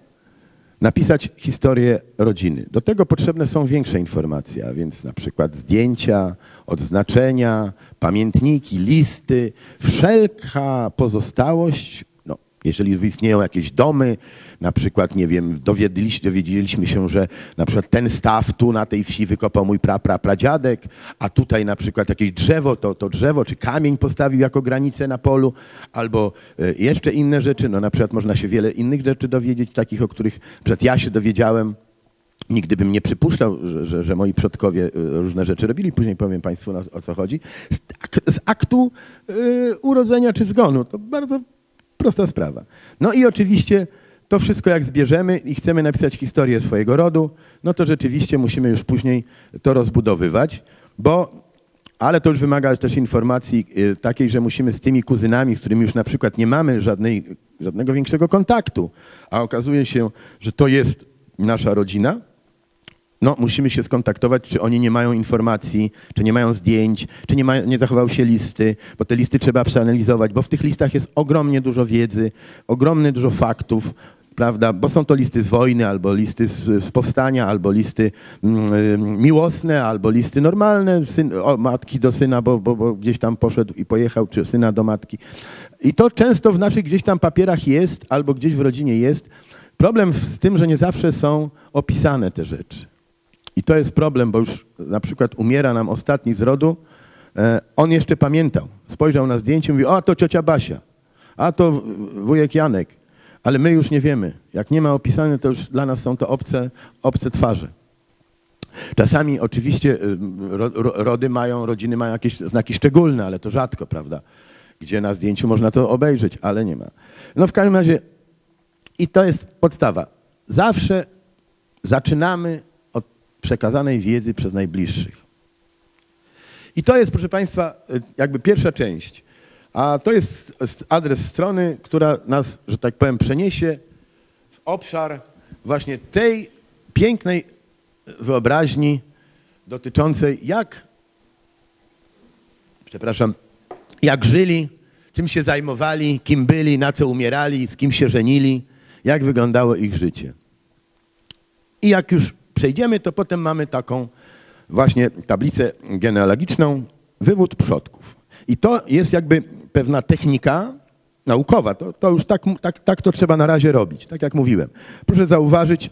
napisać historię rodziny. Do tego potrzebne są większe informacje, a więc na przykład zdjęcia, odznaczenia, pamiętniki, listy, wszelka pozostałość jeżeli istnieją jakieś domy, na przykład, nie wiem, dowiedzieliśmy, dowiedzieliśmy się, że na przykład ten staw tu na tej wsi wykopał mój pra, pra, pradziadek, a tutaj na przykład jakieś drzewo, to, to drzewo, czy kamień postawił jako granicę na polu, albo e, jeszcze inne rzeczy, no na przykład można się wiele innych rzeczy dowiedzieć, takich, o których przed ja się dowiedziałem, Nigdy bym nie przypuszczał, że, że, że, moi przodkowie e, różne rzeczy robili. Później powiem Państwu o co chodzi. Z, z aktu y, urodzenia czy zgonu. To bardzo Prosta sprawa. No i oczywiście to wszystko jak zbierzemy i chcemy napisać historię swojego rodu, no to rzeczywiście musimy już później to rozbudowywać, bo ale to już wymaga też informacji y, takiej, że musimy z tymi kuzynami, z którymi już na przykład nie mamy żadnej, żadnego większego kontaktu, a okazuje się, że to jest nasza rodzina, no, musimy się skontaktować, czy oni nie mają informacji, czy nie mają zdjęć, czy nie, nie zachowały się listy, bo te listy trzeba przeanalizować, bo w tych listach jest ogromnie dużo wiedzy, ogromnie dużo faktów, prawda, bo są to listy z wojny, albo listy z, z powstania, albo listy mm, y, miłosne, albo listy normalne, syn, o, matki do syna, bo, bo, bo gdzieś tam poszedł i pojechał, czy syna do matki. I to często w naszych gdzieś tam papierach jest, albo gdzieś w rodzinie jest. Problem z tym, że nie zawsze są opisane te rzeczy. I to jest problem, bo już na przykład umiera nam ostatni z rodu, e, on jeszcze pamiętał. Spojrzał na zdjęcie i mówi, o to ciocia Basia, a to wujek Janek. Ale my już nie wiemy. Jak nie ma opisane, to już dla nas są to obce, obce twarze. Czasami oczywiście y, ro, ro, rody mają, rodziny mają jakieś znaki szczególne, ale to rzadko, prawda? Gdzie na zdjęciu można to obejrzeć, ale nie ma. No w każdym razie i to jest podstawa. Zawsze zaczynamy przekazanej wiedzy przez najbliższych. I to jest, proszę Państwa, y, jakby pierwsza część. A to jest adres strony, która nas, że tak powiem, przeniesie w obszar właśnie tej pięknej wyobraźni dotyczącej jak, przepraszam, jak żyli, czym się zajmowali, kim byli, na co umierali, z kim się żenili, jak wyglądało ich życie. I jak już przejdziemy, to potem mamy taką właśnie tablicę genealogiczną, wywód przodków. I to jest jakby pewna technika naukowa. To, to już tak, tak, tak to trzeba na razie robić, tak jak mówiłem. Proszę zauważyć,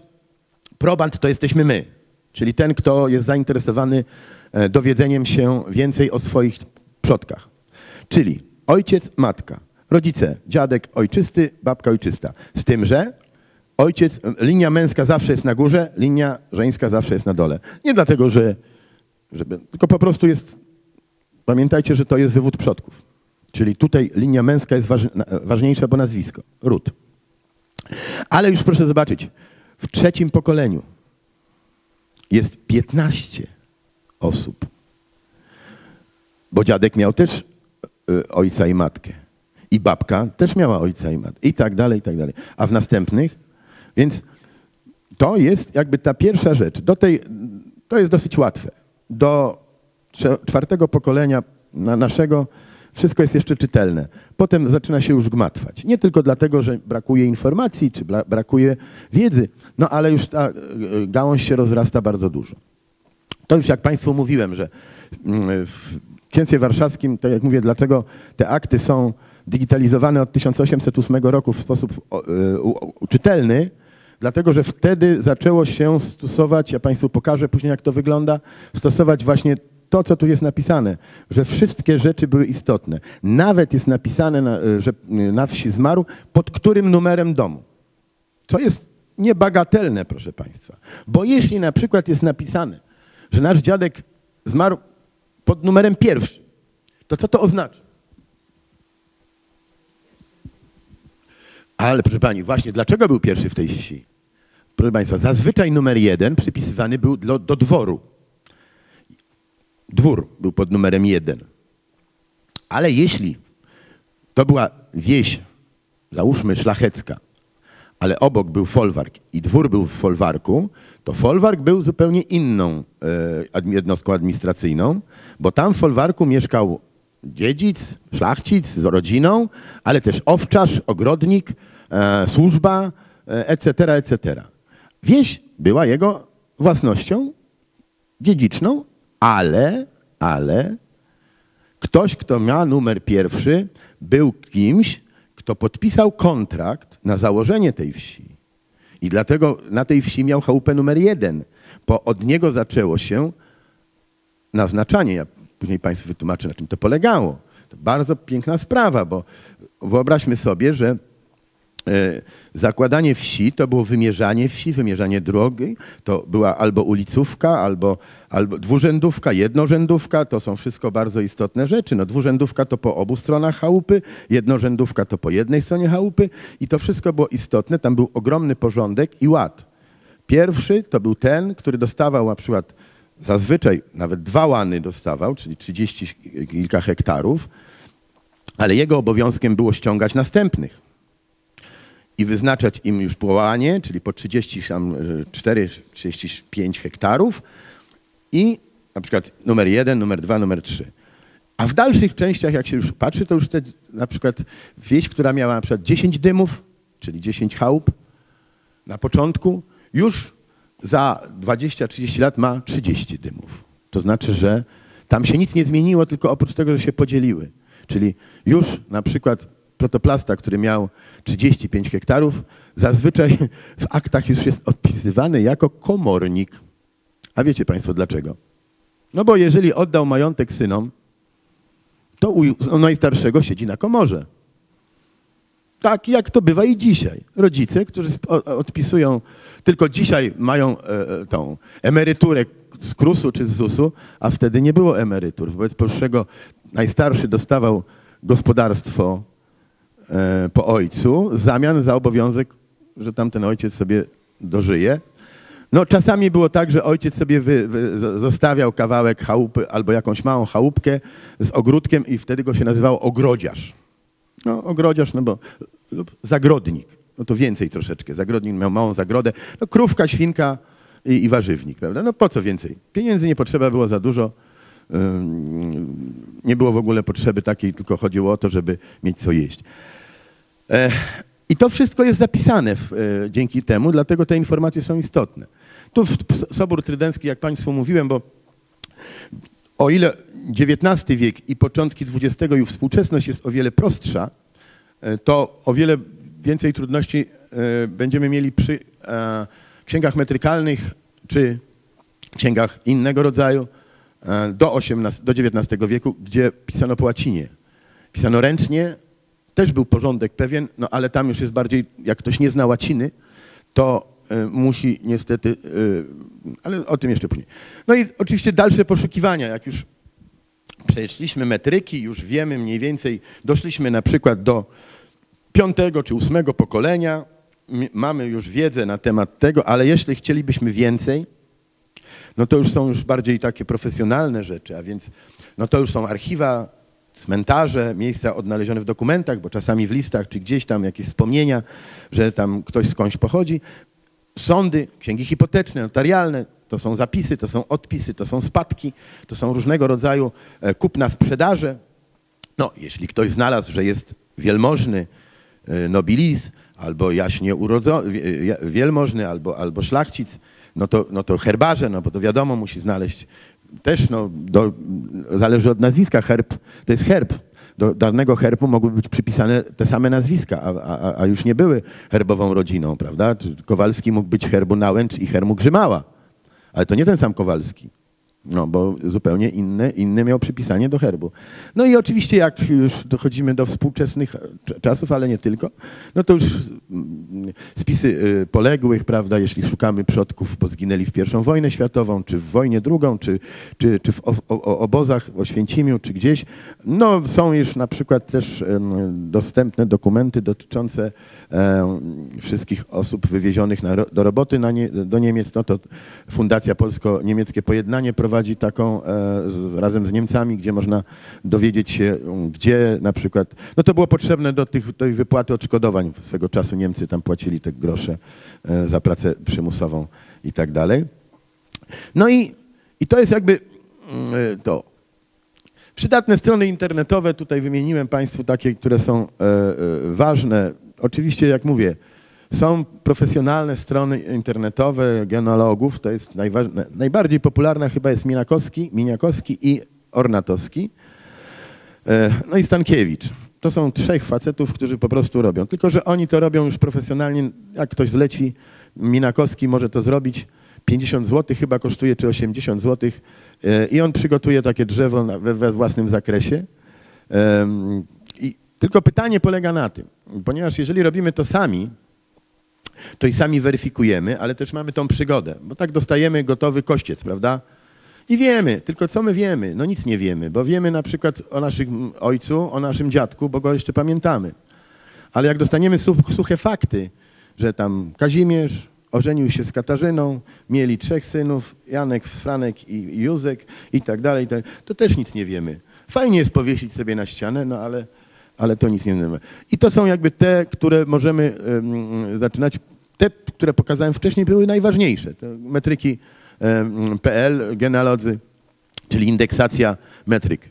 probant to jesteśmy my, czyli ten, kto jest zainteresowany e, dowiedzeniem się więcej o swoich przodkach. Czyli ojciec, matka, rodzice, dziadek ojczysty, babka ojczysta. Z tym, że ojciec, linia męska zawsze jest na górze, linia żeńska zawsze jest na dole. Nie dlatego, że żeby, tylko po prostu jest, pamiętajcie, że to jest wywód przodków. Czyli tutaj linia męska jest ważniejsza, bo nazwisko. Ród. Ale już proszę zobaczyć, w trzecim pokoleniu jest 15 osób. Bo dziadek miał też y, ojca i matkę. I babka też miała ojca i matkę. I tak dalej, i tak dalej. A w następnych, więc to jest jakby ta pierwsza rzecz. Do tej, to jest dosyć łatwe. Do czwartego pokolenia naszego wszystko jest jeszcze czytelne. Potem zaczyna się już gmatwać. Nie tylko dlatego, że brakuje informacji, czy brakuje wiedzy, no ale już ta e, gałąź się rozrasta bardzo dużo. To już jak Państwu mówiłem, że mm, w księstwie warszawskim, tak jak mówię, dlaczego te akty są digitalizowane od 1808 roku w sposób e, czytelny, dlatego że wtedy zaczęło się stosować, ja Państwu pokażę później jak to wygląda, stosować właśnie to, co tu jest napisane, że wszystkie rzeczy były istotne. Nawet jest napisane, na, e, że e, na wsi zmarł, pod którym numerem domu. Co jest niebagatelne, proszę Państwa. Bo jeśli na przykład jest napisane, że nasz dziadek zmarł pod numerem pierwszym, to co to oznacza? Ale proszę Pani, właśnie dlaczego był pierwszy w tej wsi? Proszę Państwa, zazwyczaj numer jeden przypisywany był do, do dworu. Dwór był pod numerem jeden. Ale jeśli to była wieś, załóżmy szlachecka, ale obok był folwark i dwór był w folwarku, to folwark był zupełnie inną e, jednostką administracyjną, bo tam w folwarku mieszkał dziedzic, szlachcic z rodziną, ale też owczarz, ogrodnik, e, służba, etc., etc. Wieś była jego własnością dziedziczną, ale, ale ktoś, kto miał numer pierwszy, był kimś, kto podpisał kontrakt na założenie tej wsi. I dlatego na tej wsi miał chałupę numer jeden, bo od niego zaczęło się naznaczanie. Ja później Państwu wytłumaczę, na czym to polegało. To bardzo piękna sprawa, bo wyobraźmy sobie, że zakładanie wsi to było wymierzanie wsi, wymierzanie drogi. To była albo ulicówka, albo, albo dwurzędówka, jednorzędówka. To są wszystko bardzo istotne rzeczy. No, dwurzędówka to po obu stronach chałupy, jednorzędówka to po jednej stronie chałupy i to wszystko było istotne. Tam był ogromny porządek i ład. Pierwszy to był ten, który dostawał na przykład zazwyczaj nawet dwa łany dostawał, czyli 30 kilka hektarów, ale jego obowiązkiem było ściągać następnych. I wyznaczać im już połanie, czyli po 34, 35 hektarów i na przykład numer jeden, numer dwa, numer trzy. A w dalszych częściach, jak się już patrzy, to już te, na przykład wieś, która miała na przykład 10 dymów, czyli 10 chałup na początku, już za 20-30 lat ma 30 dymów. To znaczy, że tam się nic nie zmieniło, tylko oprócz tego, że się podzieliły. Czyli już na przykład protoplasta, który miał 35 hektarów, zazwyczaj w aktach już jest odpisywany jako komornik. A wiecie Państwo dlaczego? No bo jeżeli oddał majątek synom, to u najstarszego siedzi na komorze. Tak jak to bywa i dzisiaj. Rodzice, którzy odpisują, tylko dzisiaj mają e, e, tą emeryturę z KRUS-u czy z ZUS-u, a wtedy nie było emerytur. Wobec powyższego najstarszy dostawał gospodarstwo po ojcu w zamian za obowiązek, że tamten ojciec sobie dożyje. No czasami było tak, że ojciec sobie wy, wy, zostawiał kawałek chałupy albo jakąś małą chałupkę z ogródkiem i wtedy go się nazywało ogrodziarz. No ogrodziarz, no bo lub zagrodnik. No to więcej troszeczkę. Zagrodnik miał małą zagrodę. No krówka, świnka i, i warzywnik, prawda? No po co więcej? Pieniędzy nie potrzeba było za dużo. Nie było w ogóle potrzeby takiej, tylko chodziło o to, żeby mieć co jeść. E, I to wszystko jest zapisane w, e, dzięki temu, dlatego te informacje są istotne. Tu Sobór Trydencki, jak Państwu mówiłem, bo o ile XIX wiek i początki XX i współczesność jest o wiele prostsza, e, to o wiele więcej trudności będziemy mieli przy księgach metrykalnych czy księgach innego rodzaju, do, 18, do XIX wieku, gdzie pisano po łacinie. Pisano ręcznie, też był porządek pewien, no ale tam już jest bardziej, jak ktoś nie zna łaciny, to y, musi niestety, y, ale o tym jeszcze później. No i oczywiście dalsze poszukiwania, jak już przeszliśmy metryki, już wiemy mniej więcej, doszliśmy na przykład do piątego czy ósmego pokolenia, mamy już wiedzę na temat tego, ale jeśli chcielibyśmy więcej, no to już są już bardziej takie profesjonalne rzeczy, a więc no to już są archiwa, cmentarze, miejsca odnalezione w dokumentach, bo czasami w listach czy gdzieś tam jakieś wspomnienia, że tam ktoś skądś pochodzi. Sądy, księgi hipoteczne, notarialne, to są zapisy, to są odpisy, to są spadki, to są różnego rodzaju e, kupna sprzedaże. No, jeśli ktoś znalazł, że jest wielmożny e, nobilis, albo jaśnie urodzony, wielmożny, albo, albo szlachcic, no to, no to herbarze, no bo to wiadomo, musi znaleźć też, no, do, zależy od nazwiska, herb to jest herb. Do danego herbu mogły być przypisane te same nazwiska, a, a, a już nie były herbową rodziną, prawda? Kowalski mógł być herbu Nałęcz i herbu Grzymała, ale to nie ten sam Kowalski. No, bo zupełnie inne, inne miał przypisanie do herbu. No i oczywiście jak już dochodzimy do współczesnych czasów, ale nie tylko, no to już mm, spisy y, poległych, prawda, jeśli szukamy przodków, bo zginęli w I wojnę światową, czy w wojnie drugą, czy, czy, czy w obozach w Oświęcimiu, czy gdzieś, no są już na przykład też dostępne dokumenty dotyczące wszystkich osób wywiezionych na, do roboty nie, do Niemiec, no to Fundacja Polsko-Niemieckie Pojednanie prowadzi taką e, z, razem z Niemcami, gdzie można dowiedzieć się, gdzie na przykład, no to było potrzebne do tych, tej wypłaty odszkodowań. Swego czasu Niemcy tam płacili te grosze e, za pracę przymusową i tak dalej. No i, i to jest jakby mm, e, to. Przydatne strony internetowe, tutaj wymieniłem Państwu takie, które są ważne. Oczywiście, jak mówię, są profesjonalne strony internetowe genealogów, to jest najbardziej popularna chyba jest Minakowski, Miniakowski i Ornatowski, e, no i Stankiewicz. To są trzech facetów, którzy po prostu robią. Tylko, że oni to robią już profesjonalnie, jak ktoś zleci, Minakowski może to zrobić, 50 zł chyba kosztuje, czy 80 zł e, i on przygotuje takie drzewo we własnym zakresie. I tylko pytanie polega na tym, ponieważ jeżeli robimy to sami, to i sami weryfikujemy, ale też mamy tą przygodę, bo tak dostajemy gotowy kościec, prawda? I wiemy, tylko co my wiemy? No nic nie wiemy, bo wiemy na przykład o naszym ojcu, o naszym dziadku, bo go jeszcze pamiętamy. Ale jak dostaniemy suche fakty, że tam Kazimierz ożenił się z Katarzyną, mieli trzech synów, Janek, Franek i Józek i tak dalej, to też nic nie wiemy. Fajnie jest powiesić sobie na ścianę, no ale ale to nic nie znamy. I to są jakby te, które możemy em, zaczynać. Te, które pokazałem wcześniej, były najważniejsze. To metryki PL, genealodzy, czyli indeksacja metryk.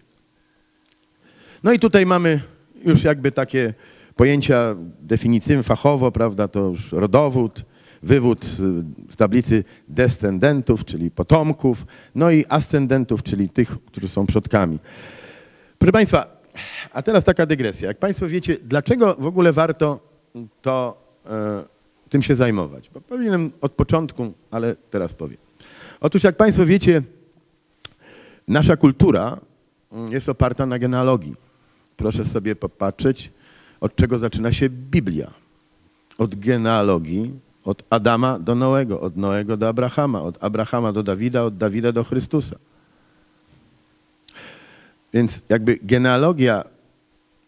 No i tutaj mamy już jakby takie pojęcia definicyjne fachowo, prawda, to już rodowód, wywód y, z tablicy descendentów, czyli potomków, no i ascendentów, czyli tych, którzy są przodkami. Proszę Państwa, a teraz taka dygresja. Jak Państwo wiecie, dlaczego w ogóle warto to, e, tym się zajmować? Bo powinienem od początku, ale teraz powiem. Otóż jak Państwo wiecie, nasza kultura mm, jest oparta na genealogii. Proszę sobie popatrzeć, od czego zaczyna się Biblia. Od genealogii, od Adama do Noego, od Noego do Abrahama, od Abrahama do Dawida, od Dawida do Chrystusa. Więc jakby genealogia,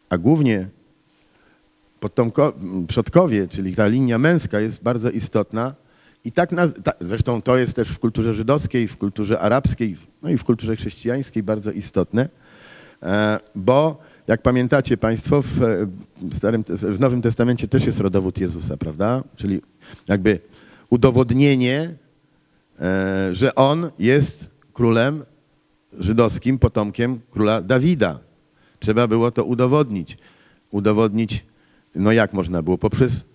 a głównie potomko, przodkowie, czyli ta linia męska jest bardzo istotna. I tak, naz- ta, zresztą to jest też w kulturze żydowskiej, w kulturze arabskiej, no i w kulturze chrześcijańskiej bardzo istotne, e, bo jak pamiętacie Państwo, w, w, Starym, w Nowym Testamencie też jest rodowód Jezusa, prawda? Czyli jakby udowodnienie, e, że On jest królem żydowskim, potomkiem króla Dawida. Trzeba było to udowodnić. Udowodnić, no jak można było? Poprzez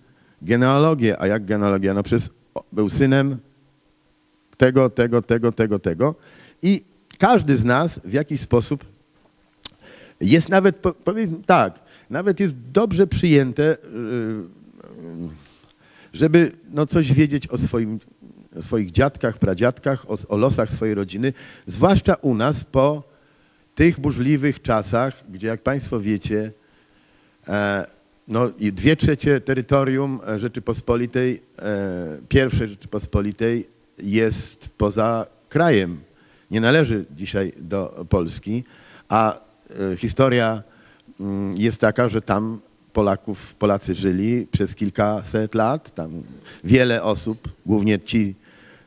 genealogię. A jak genealogia? No przez, był synem tego, tego, tego, tego, tego. I każdy z nas w jakiś sposób jest nawet, powiem tak, nawet jest dobrze przyjęte, yy, żeby no coś wiedzieć o, swoim, o swoich dziadkach, pradziadkach, o, o losach swojej rodziny, zwłaszcza u nas po tych burzliwych czasach, gdzie jak Państwo wiecie, e, no, dwie trzecie terytorium Rzeczypospolitej, e, pierwszej Rzeczypospolitej jest poza krajem. Nie należy dzisiaj do Polski, a e, historia mm, jest taka, że tam Polaków, Polacy żyli przez kilkaset lat. Tam wiele osób, głównie ci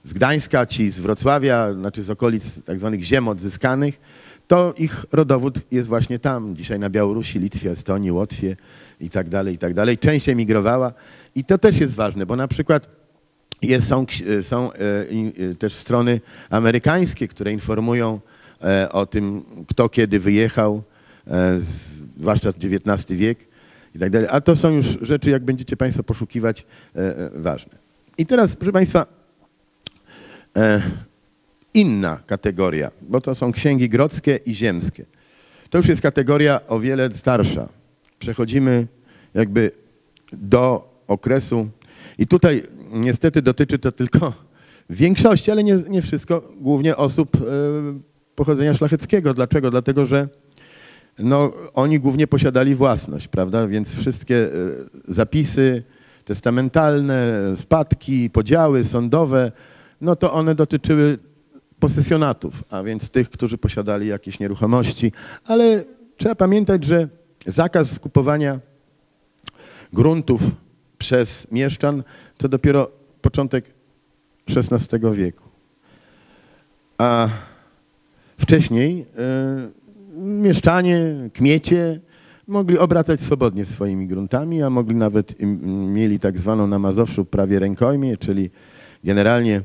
z Gdańska, ci z Wrocławia, znaczy z okolic tak zwanych ziem odzyskanych, to ich rodowód jest właśnie tam, dzisiaj na Białorusi, Litwie, Estonii, Łotwie i tak dalej, i tak dalej. Część emigrowała i to też jest ważne, bo na przykład jest, są, są e, e, też strony amerykańskie, które informują e, o tym, kto kiedy wyjechał, zwłaszcza XIX wiek i tak dalej. A to są już rzeczy, jak będziecie Państwo poszukiwać, ważne. I teraz, proszę Państwa, inna kategoria, bo to są księgi grodzkie i ziemskie. To już jest kategoria o wiele starsza. Przechodzimy jakby do okresu i tutaj niestety dotyczy to tylko większości, ale nie, nie wszystko, głównie osób e, pochodzenia szlacheckiego. Dlaczego? Dlatego, że no, oni głównie posiadali własność, prawda? Więc wszystkie e, zapisy testamentalne, spadki, podziały sądowe, no to one dotyczyły posesjonatów, a więc tych, którzy posiadali jakieś nieruchomości. Ale trzeba pamiętać, że zakaz skupowania gruntów przez mieszczan to dopiero początek XVI wieku. A wcześniej y, mieszczanie, kmiecie mogli obracać swobodnie swoimi gruntami, a mogli nawet, y, mieli tak zwaną na Mazowszu prawie rękojmię, czyli generalnie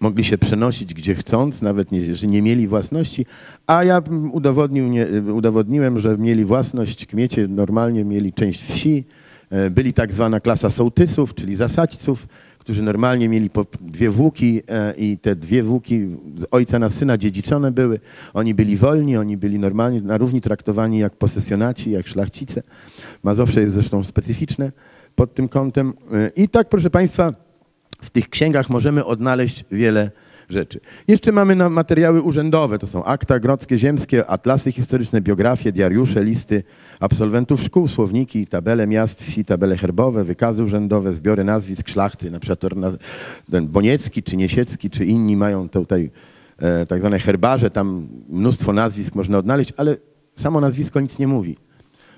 mogli się przenosić gdzie chcąc, nawet nie, że nie mieli własności, a ja udowodnił, nie, udowodniłem, że mieli własność, kmiecie normalnie mieli część wsi, e, byli tak zwana klasa sołtysów, czyli zasadźców, którzy normalnie mieli po dwie włóki e, i te dwie włóki z ojca na syna dziedziczone były. Oni byli wolni, oni byli normalnie na równi traktowani jak posesjonaci, jak szlachcice. Mazowsze jest zresztą specyficzne pod tym kątem. E, I tak, proszę Państwa, w tych księgach możemy odnaleźć wiele rzeczy. Jeszcze mamy materiały urzędowe, to są akta grodzkie, ziemskie, atlasy historyczne, biografie, diariusze, listy absolwentów szkół, słowniki, tabele miast, wsi, tabele herbowe, wykazy urzędowe, zbiory nazwisk szlachty, na przykład ten Boniecki, czy Niesiecki, czy inni mają tutaj e, tak zwane herbarze, tam mnóstwo nazwisk można odnaleźć, ale samo nazwisko nic nie mówi.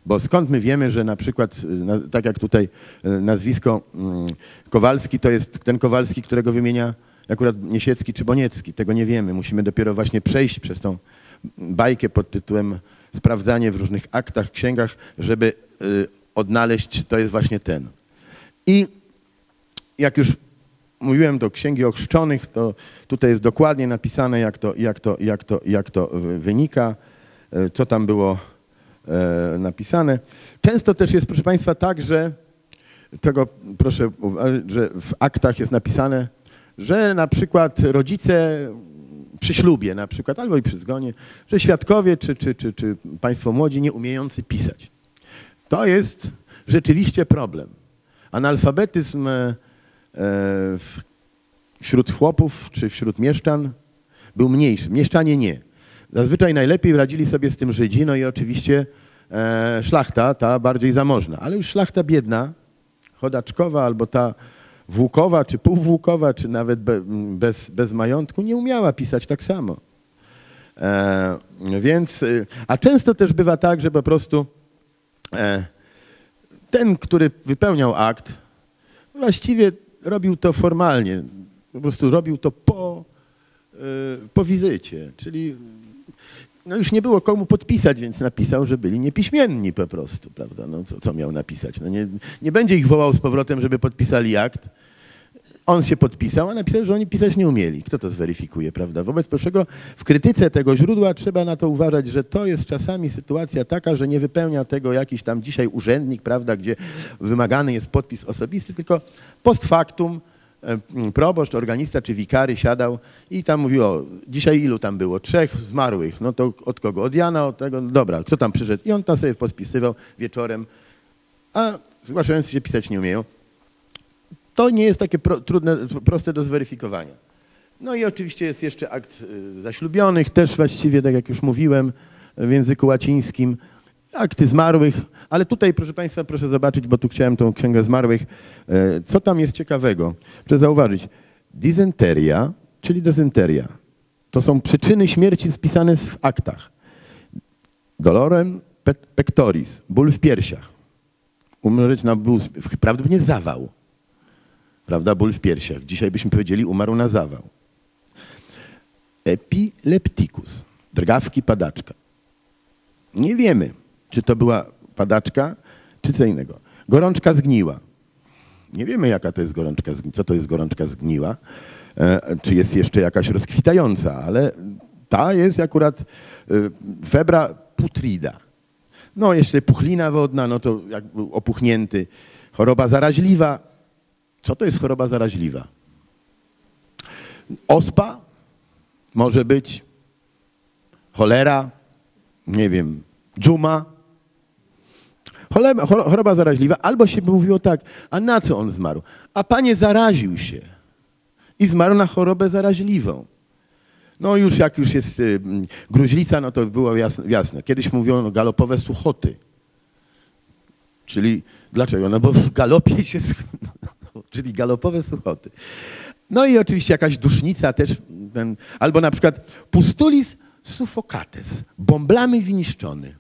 Bo skąd my wiemy, że na przykład, y, tak jak tutaj y, nazwisko mm, Kowalski, to jest ten Kowalski, którego wymienia akurat Niesiecki czy Boniecki. Tego nie wiemy. Musimy dopiero właśnie przejść przez tą bajkę pod tytułem sprawdzanie w różnych aktach, księgach, żeby y, odnaleźć, to jest właśnie ten. I jak już mówiłem do Księgi Ochrzczonych, to tutaj jest dokładnie napisane, jak to, jak to, jak to, jak to wy- wynika, co tam było napisane. Często też jest, proszę Państwa, tak, że tego proszę że w aktach jest napisane, że na przykład rodzice przy ślubie na przykład, albo i przy zgonie, że świadkowie czy, czy, czy, czy państwo młodzi nie umiejący pisać. To jest rzeczywiście problem. Analfabetyzm e, e, wśród chłopów czy wśród mieszczan był mniejszy. Mieszczanie nie. Zazwyczaj najlepiej radzili sobie z tym Żydzi, no i oczywiście e, szlachta, ta bardziej zamożna. Ale już szlachta biedna, chodaczkowa albo ta włókowa, czy półwłókowa, czy nawet be, bez, bez majątku, nie umiała pisać tak samo. E, więc, y, a często też bywa tak, że po prostu e, ten, który wypełniał akt, właściwie robił to formalnie. Po prostu robił to po, y, po wizycie, czyli no już nie było komu podpisać, więc napisał, że byli niepiśmienni po prostu, prawda? No co, co miał napisać? No nie, nie będzie ich wołał z powrotem, żeby podpisali akt. On się podpisał, a napisał, że oni pisać nie umieli. Kto to zweryfikuje, prawda? Wobec czego w krytyce tego źródła trzeba na to uważać, że to jest czasami sytuacja taka, że nie wypełnia tego jakiś tam dzisiaj urzędnik, prawda, gdzie wymagany jest podpis osobisty, tylko post factum proboszcz, organista czy wikary siadał i tam mówił, o, dzisiaj ilu tam było? Trzech zmarłych. No to od kogo? Od Jana, od tego? No dobra, kto tam przyszedł? I on tam sobie podpisywał wieczorem, a zgłaszający się pisać nie umieją. To nie jest takie pro, trudne, proste do zweryfikowania. No i oczywiście jest jeszcze akt y, zaślubionych, też właściwie, tak jak już mówiłem, w języku łacińskim. Akty zmarłych, ale tutaj, proszę Państwa, proszę zobaczyć, bo tu chciałem tą księgę zmarłych. E, Co tam jest ciekawego? Proszę zauważyć, dysenteria, czyli dezynteria, to są przyczyny śmierci spisane w aktach. Dolorem pe- pectoris, ból w piersiach. Umrzeć na ból, prawdopodobnie zawał prawda, ból w piersiach. Dzisiaj byśmy powiedzieli umarł na zawał. Epilepticus, drgawki padaczka. Nie wiemy, czy to była padaczka, czy co innego. Gorączka zgniła. Nie wiemy, jaka to jest gorączka co to jest gorączka zgniła, e, czy jest jeszcze jakaś rozkwitająca, ale ta jest akurat e, febra putrida. No, jeszcze puchlina wodna, no to jak był opuchnięty. Choroba zaraźliwa, co to jest choroba zaraźliwa? Ospa może być, cholera, nie wiem, dżuma. Cholera, choroba zaraźliwa, albo się mówiło tak, a na co on zmarł? A panie zaraził się i zmarł na chorobę zaraźliwą. No już jak już jest y, gruźlica, no to było jasne. jasne. Kiedyś mówiono galopowe suchoty. Czyli dlaczego? No bo w galopie się czyli galopowe suchoty. No i oczywiście jakaś dusznica też, ten, albo na przykład pustulis suffocates, bąblamy winiszczony.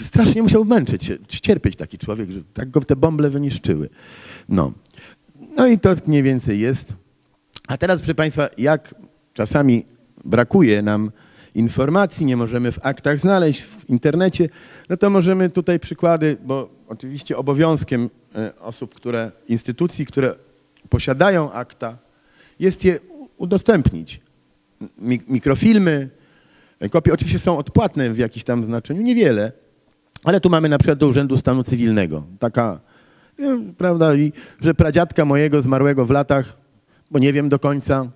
Strasznie musiał męczyć się, cierpieć taki człowiek, że tak go te bąble wyniszczyły. No. no i to mniej więcej jest. A teraz, proszę Państwa, jak czasami brakuje nam informacji, nie możemy w aktach znaleźć, w internecie, no to możemy tutaj przykłady, bo oczywiście obowiązkiem e, osób, które, instytucji, które posiadają akta, jest je udostępnić. Mi- Mikrofilmy, e, kopie oczywiście są odpłatne w jakimś tam znaczeniu, niewiele, ale tu mamy na przykład do Urzędu Stanu Cywilnego. Taka, prawda, i że pradziadka mojego zmarłego w latach, bo nie wiem do końca,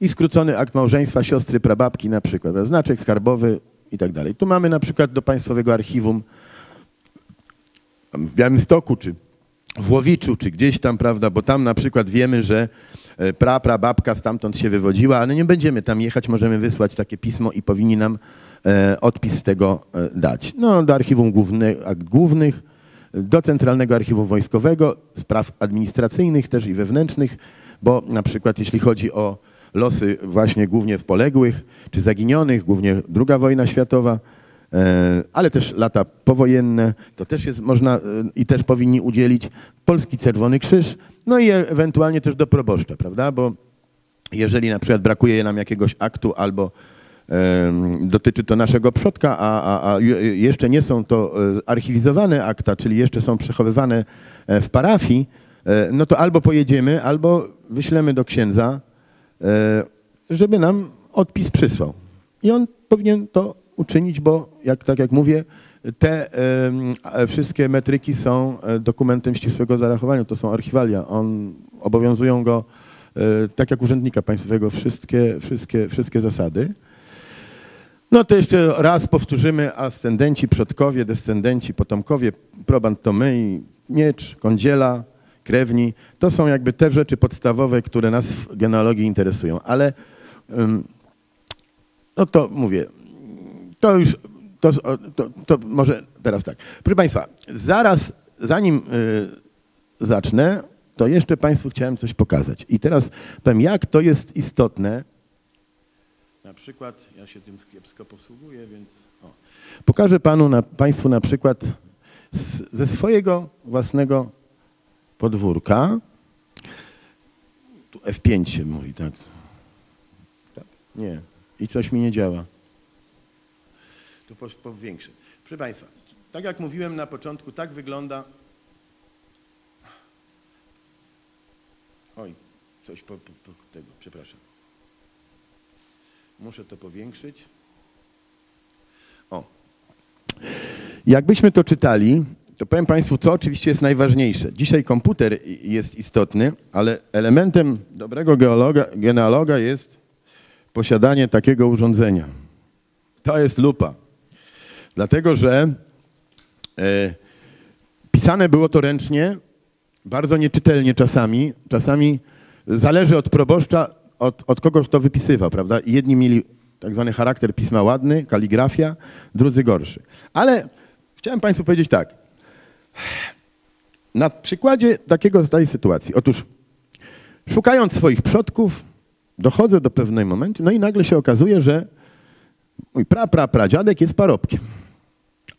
i skrócony akt małżeństwa siostry prababki na przykład, znaczek skarbowy i tak dalej. Tu mamy na przykład do Państwowego Archiwum w Białymstoku, czy w Łowiczu, czy gdzieś tam, prawda, bo tam na przykład wiemy, że e, pra, prababka stamtąd się wywodziła, ale nie będziemy tam jechać, możemy wysłać takie pismo i powinni nam odpis z tego e, dać. No, do Archiwum Głównych, do Centralnego Archiwum Wojskowego, spraw administracyjnych też i wewnętrznych, bo na przykład jeśli chodzi o losy właśnie głównie w poległych czy zaginionych, głównie II wojna światowa, e, ale też lata powojenne, to też jest można e, i też powinni udzielić Polski Czerwony Krzyż, no i e- ewentualnie też do proboszcza, prawda, bo jeżeli na przykład brakuje nam jakiegoś aktu albo dotyczy to naszego przodka, a, a, a je- jeszcze nie są to e, archiwizowane akta, czyli jeszcze są przechowywane e, w parafii, e, no to albo pojedziemy, albo wyślemy do księdza, żeby nam odpis przysłał. I on powinien to uczynić, bo jak, tak jak mówię, te wszystkie metryki są dokumentem ścisłego zarachowania, to są archiwalia. On, obowiązują go tak jak urzędnika państwowego wszystkie, wszystkie, wszystkie zasady. No to jeszcze raz powtórzymy, ascendenci, przodkowie, descendenci, potomkowie, proband to my, miecz, kądziela, krewni. To są jakby te rzeczy podstawowe, które nas w genealogii interesują. Ale no to mówię, to już, to, to, to może teraz tak. Proszę Państwa, zaraz, zanim y, zacznę, to jeszcze Państwu chciałem coś pokazać. I teraz powiem, jak to jest istotne. Na przykład, ja się tym kiepsko posługuję, więc o. pokażę Panu, na, Państwu na przykład z, ze swojego własnego podwórka. Tu F5 się mówi, tak? tak? Nie. I coś mi nie działa. Tu po- powiększę. Proszę Państwa, tak jak mówiłem na początku, tak wygląda. Oj, coś po, po, po tego, przepraszam. Muszę to powiększyć. O. Jakbyśmy to czytali, to powiem Państwu, co oczywiście jest najważniejsze. Dzisiaj komputer jest istotny, ale elementem dobrego geologa, genealoga jest posiadanie takiego urządzenia. To jest lupa. Dlatego, że e, pisane było to ręcznie, bardzo nieczytelnie czasami. Czasami zależy od proboszcza, od, od kogo kto wypisywał, prawda? Jedni mieli tak zwany charakter pisma ładny, kaligrafia, drudzy gorszy. Ale chciałem Państwu powiedzieć tak. Na przykładzie takiego tej sytuacji. Otóż szukając swoich przodków, dochodzę do pewnej momentu, no i nagle się okazuje, że mój pra, pra, pradziadek jest parobkiem.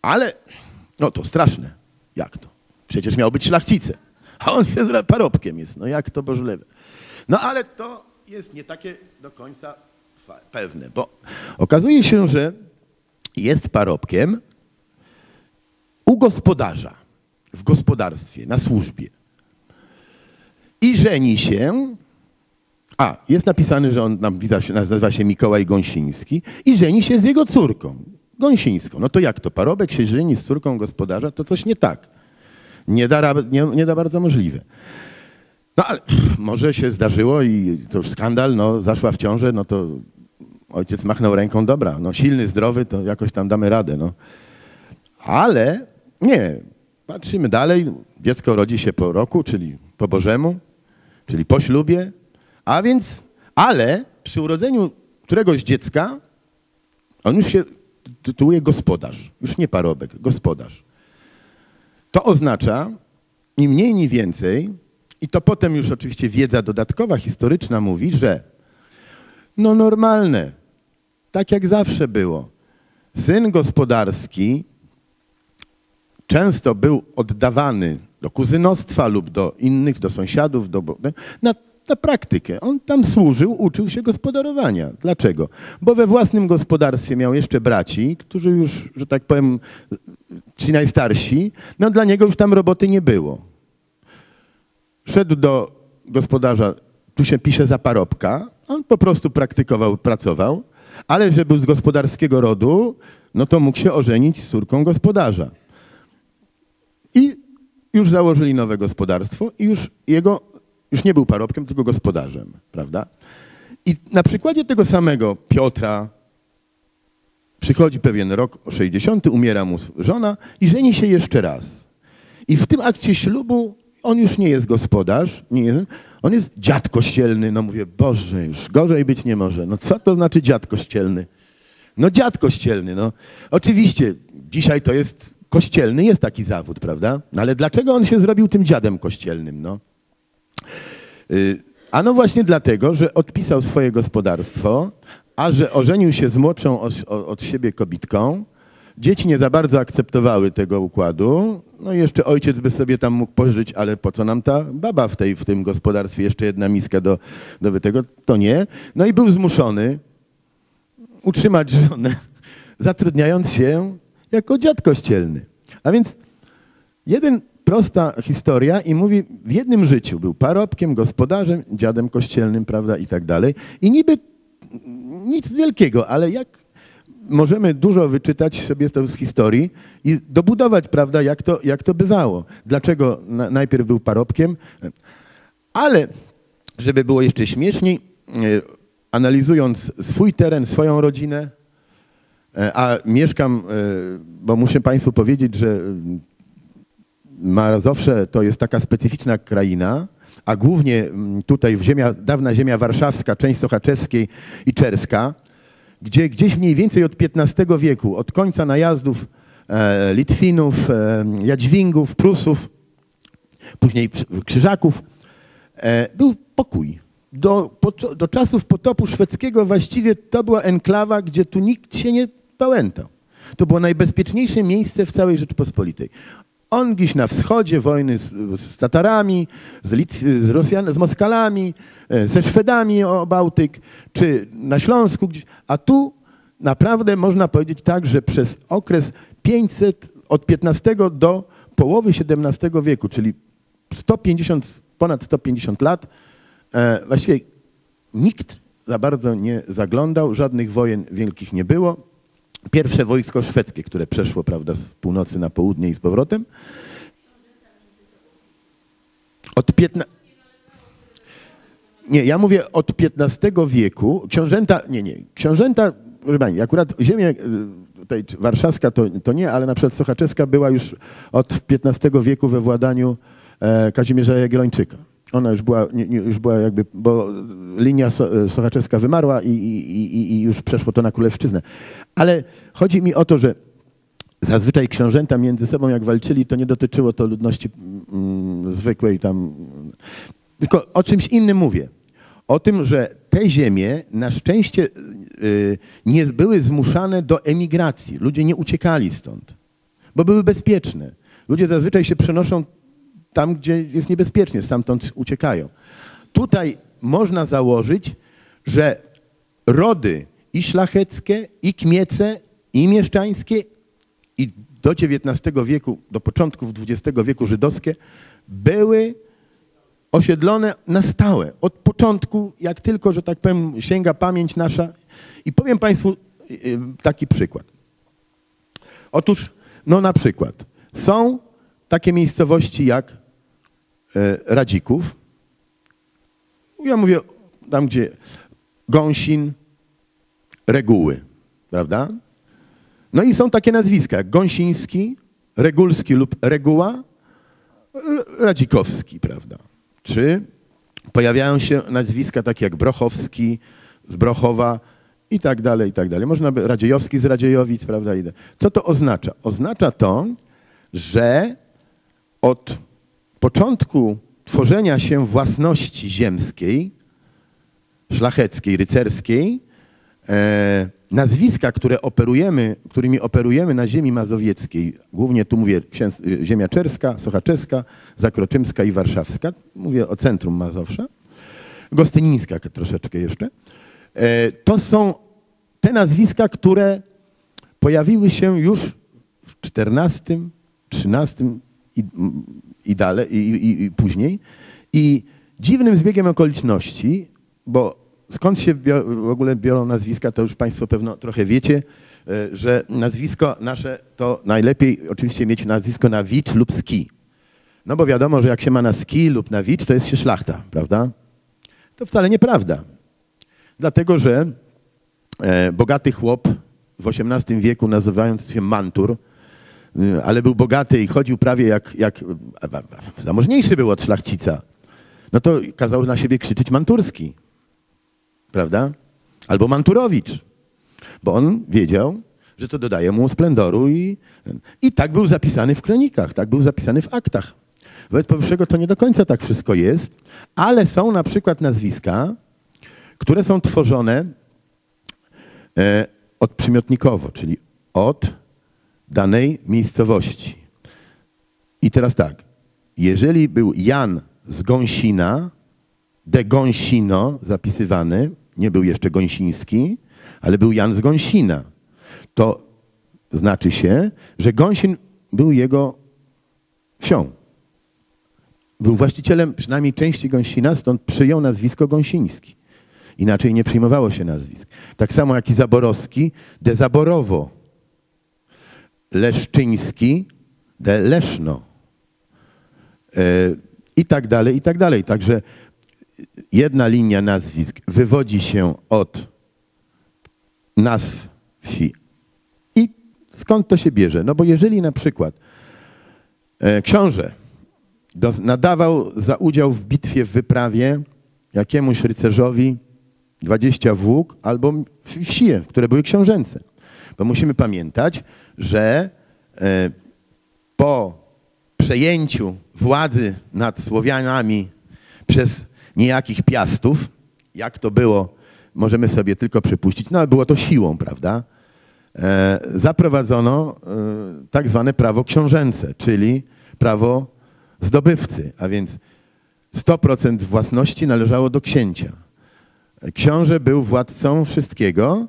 Ale, no to straszne. Jak to? Przecież miał być szlachcicem. A on ra- parobkiem jest. No jak to możliwe? No ale to jest nie takie do końca pewne, bo okazuje się, że jest parobkiem u gospodarza, w gospodarstwie, na służbie. I żeni się, a, jest napisane, że on nazywa się, Mikołaj Gąsiński i żeni się z jego córką, Gąsińską. No to jak to? Parobek się żeni z córką gospodarza? To coś nie tak. Nie da, nie, nie da bardzo możliwe. No ale może się zdarzyło i to już skandal, no zaszła w ciążę, no to ojciec machnął ręką, dobra, no silny, zdrowy, to jakoś tam damy radę, no. Ale nie, patrzymy dalej, dziecko rodzi się po roku, czyli po Bożemu, czyli po ślubie, a więc, ale przy urodzeniu któregoś dziecka on już się tytułuje gospodarz, już nie parobek, gospodarz. To oznacza, ni mniej, ni więcej, i to potem już oczywiście wiedza dodatkowa, historyczna mówi, że no normalne, tak jak zawsze było. Syn gospodarski często był oddawany do kuzynostwa lub do innych, do sąsiadów, do, na, na praktykę. On tam służył, uczył się gospodarowania. Dlaczego? Bo we własnym gospodarstwie miał jeszcze braci, którzy już, że tak powiem, ci najstarsi, no dla niego już tam roboty nie było. Szedł do gospodarza, tu się pisze za parobka, on po prostu praktykował, pracował, ale że był z gospodarskiego rodu, no to mógł się ożenić z córką gospodarza. I już założyli nowe gospodarstwo i już jego, już nie był parobkiem, tylko gospodarzem, prawda? I na przykładzie tego samego Piotra przychodzi pewien rok 60, umiera mu żona i żeni się jeszcze raz. I w tym akcie ślubu on już nie jest gospodarz, nie jest, on jest dziad kościelny. No mówię, Boże, już gorzej być nie może. No co to znaczy dziad kościelny? No dziad kościelny, no. Oczywiście dzisiaj to jest kościelny, jest taki zawód, prawda? No ale dlaczego on się zrobił tym dziadem kościelnym, no? Y, A no właśnie dlatego, że odpisał swoje gospodarstwo, a że ożenił się z młodszą os- o- od siebie kobitką. Dzieci nie za bardzo akceptowały tego układu. No i jeszcze ojciec by sobie tam mógł pożyć, ale po co nam ta baba w, tej, w tym gospodarstwie? Jeszcze jedna miska do, do tego? To nie. No i był zmuszony utrzymać żonę, zatrudniając się jako dziad kościelny. A więc jeden prosta historia i mówi, w jednym życiu był parobkiem, gospodarzem, dziadem kościelnym, prawda, i tak dalej. I niby nic wielkiego, ale jak możemy dużo wyczytać sobie z historii i dobudować, prawda, jak to, jak to bywało. Dlaczego na, najpierw był parobkiem, ale żeby było jeszcze śmieszniej, e, analizując swój teren, swoją rodzinę, e, a mieszkam, e, bo muszę Państwu powiedzieć, że Mazowsze to jest taka specyficzna kraina, a głównie tutaj w ziemia, dawna ziemia warszawska, część Sochaczewskiej i Czerska, gdzie gdzieś mniej więcej od XV wieku, od końca najazdów e, Litwinów, e, Jadźwingów, Prusów, później Krzyżaków, e, był pokój. Do, po, do czasów potopu szwedzkiego właściwie to była enklawa, gdzie tu nikt się nie pałętał. To było najbezpieczniejsze miejsce w całej Rzeczypospolitej. On gdzieś na wschodzie, wojny z, z Tatarami, z, Litw, z Rosjan, z Moskalami, e, ze Szwedami o Bałtyk, czy na Śląsku, gdzieś, a tu naprawdę można powiedzieć tak, że przez okres 500, od XV do połowy XVII wieku, czyli 150, ponad 150 lat, e, właściwie nikt za bardzo nie zaglądał, żadnych wojen wielkich nie było pierwsze wojsko szwedzkie, które przeszło prawda, z północy na południe i z powrotem. Od 15... Nie, ja mówię od XV wieku. Książęta, nie, nie, książęta, proszę pani, akurat ziemia y, tutaj warszawska to, to nie, ale na przykład Sochaczewska była już od XV wieku we władaniu e, Kazimierza Jagiellończyka. Ona już była, nie, już była jakby, bo linia Sochaczewska wymarła i, i, i, już przeszło to na Królewszczyznę. Ale chodzi mi o to, że zazwyczaj książęta między sobą jak walczyli, to nie dotyczyło to ludności mm, zwykłej tam. Tylko o czymś innym mówię. O tym, że te ziemie na szczęście y, nie były zmuszane do emigracji. Ludzie nie uciekali stąd, bo były bezpieczne. Ludzie zazwyczaj się przenoszą tam, gdzie jest niebezpiecznie, stamtąd uciekają. Tutaj można założyć, że rody i szlacheckie, i kmiece, i mieszczańskie, i do XIX wieku, do początków XX wieku żydowskie, były osiedlone na stałe. Od początku, jak tylko, że tak powiem, sięga pamięć nasza. I powiem Państwu y, y, taki przykład. Otóż, no na przykład, są takie miejscowości jak Radzików. Ja mówię tam, gdzie Gąsin, Reguły, prawda? No i są takie nazwiska jak Gąsiński, Regulski lub Reguła, Radzikowski, prawda? Czy pojawiają się nazwiska takie jak Brochowski z Brochowa i tak dalej, i tak dalej. Można by Radziejowski z Radziejowic, prawda? Co to oznacza? Oznacza to, że od początku tworzenia się własności ziemskiej, szlacheckiej, rycerskiej, e, nazwiska, które operujemy, którymi operujemy na ziemi mazowieckiej, głównie tu mówię księs, ziemia czerska, sochaczewska, zakroczymska i warszawska, mówię o centrum Mazowsza, gostynińska troszeczkę jeszcze, e, to są te nazwiska, które pojawiły się już w XIV, XIII i, i dalej, i, i, i później. I dziwnym zbiegiem okoliczności, bo skąd się w ogóle biorą nazwiska, to już Państwo pewno trochę wiecie, e, że nazwisko nasze to najlepiej oczywiście mieć nazwisko na wicz lub ski. No bo wiadomo, że jak się ma na ski lub na wicz, to jest się szlachta, prawda? To wcale nieprawda. Dlatego, że e, bogaty chłop w XVIII wieku nazywając się Mantur, ale był bogaty i chodził prawie jak, jak zamożniejszy był od szlachcica, no to kazał na siebie krzyczeć Manturski, prawda? Albo Manturowicz, bo on wiedział, że to dodaje mu splendoru i, i tak był zapisany w kronikach, tak był zapisany w aktach. Wobec powyższego to nie do końca tak wszystko jest, ale są na przykład nazwiska, które są tworzone e, odprzymiotnikowo, czyli od danej miejscowości. I teraz tak, jeżeli był Jan z Gąsina, de Gąsino zapisywany, nie był jeszcze Gąsiński, ale był Jan z Gąsina. To znaczy się, że Gąsin był jego wsią. Był właścicielem przynajmniej części Gąsina, stąd przyjął nazwisko Gąsiński. Inaczej nie przyjmowało się nazwisk. Tak samo jak i Zaborowski, de Zaborowo. Leszczyński, de Leszno. E, I tak dalej, i tak dalej. Także jedna linia nazwisk wywodzi się od nazw wsi. I skąd to się bierze? No bo jeżeli na przykład e, książę nadawał za udział w bitwie w wyprawie jakiemuś rycerzowi 20 włók albo wsi, które były książęce. Bo musimy pamiętać, że e, po przejęciu władzy nad Słowianami przez niejakich piastów, jak to było, możemy sobie tylko przypuścić, no ale było to siłą, prawda? E, zaprowadzono e, tak zwane prawo książęce, czyli prawo zdobywcy, a więc 100% własności należało do księcia. Książę był władcą wszystkiego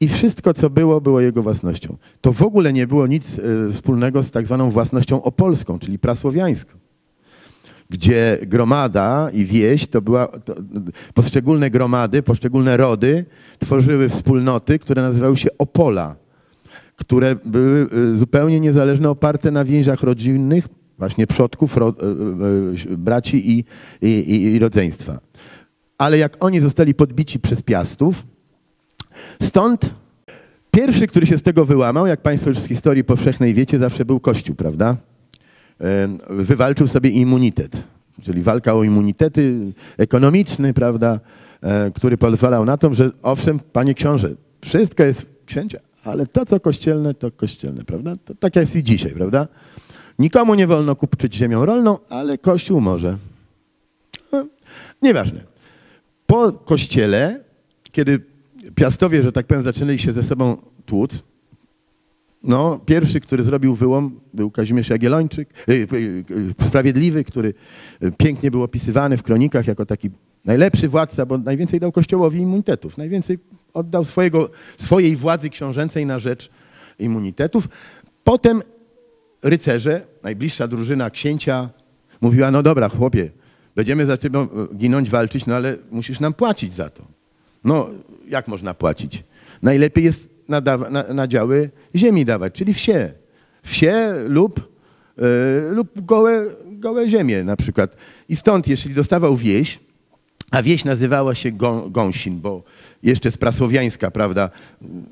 i wszystko, co było, było jego własnością. To w ogóle nie było nic e, wspólnego z tak zwaną własnością opolską, czyli prasłowiańską, gdzie gromada i wieś to była, to, poszczególne gromady, poszczególne rody tworzyły wspólnoty, które nazywały się opola, które były e, zupełnie niezależne, oparte na więziach rodzinnych, właśnie przodków, ro, e, braci i, i, i rodzeństwa ale jak oni zostali podbici przez piastów, stąd pierwszy, który się z tego wyłamał, jak Państwo już z historii powszechnej wiecie, zawsze był Kościół, prawda? Wywalczył sobie immunitet, czyli walka o immunitety ekonomiczny, prawda, e, który pozwalał na to, że owszem, panie książę, wszystko jest księcia, ale to, co kościelne, to kościelne, prawda? To tak jest i dzisiaj, prawda? Nikomu nie wolno kupczyć ziemią rolną, ale Kościół może. No, nieważne po kościele, kiedy piastowie, że tak powiem, zaczynali się ze sobą tłuc, no, pierwszy, który zrobił wyłom, był Kazimierz Jagiellończyk, yy, yy, sprawiedliwy, który pięknie był opisywany w kronikach jako taki najlepszy władca, bo najwięcej dał Kościołowi immunitetów, najwięcej oddał swojego, swojej władzy książęcej na rzecz immunitetów. Potem rycerze, najbliższa drużyna księcia mówiła, no dobra, chłopie, będziemy za ciebie ginąć, walczyć, no ale musisz nam płacić za to. No, jak można płacić? Najlepiej jest na, na, na działy ziemi dawać, czyli wsie. Wsie lub, yy, lub gołe, gołe ziemie na przykład. I stąd, jeśli dostawał wieś, a wieś nazywała się Gą, Gąsin, bo jeszcze z prasłowiańska, prawda,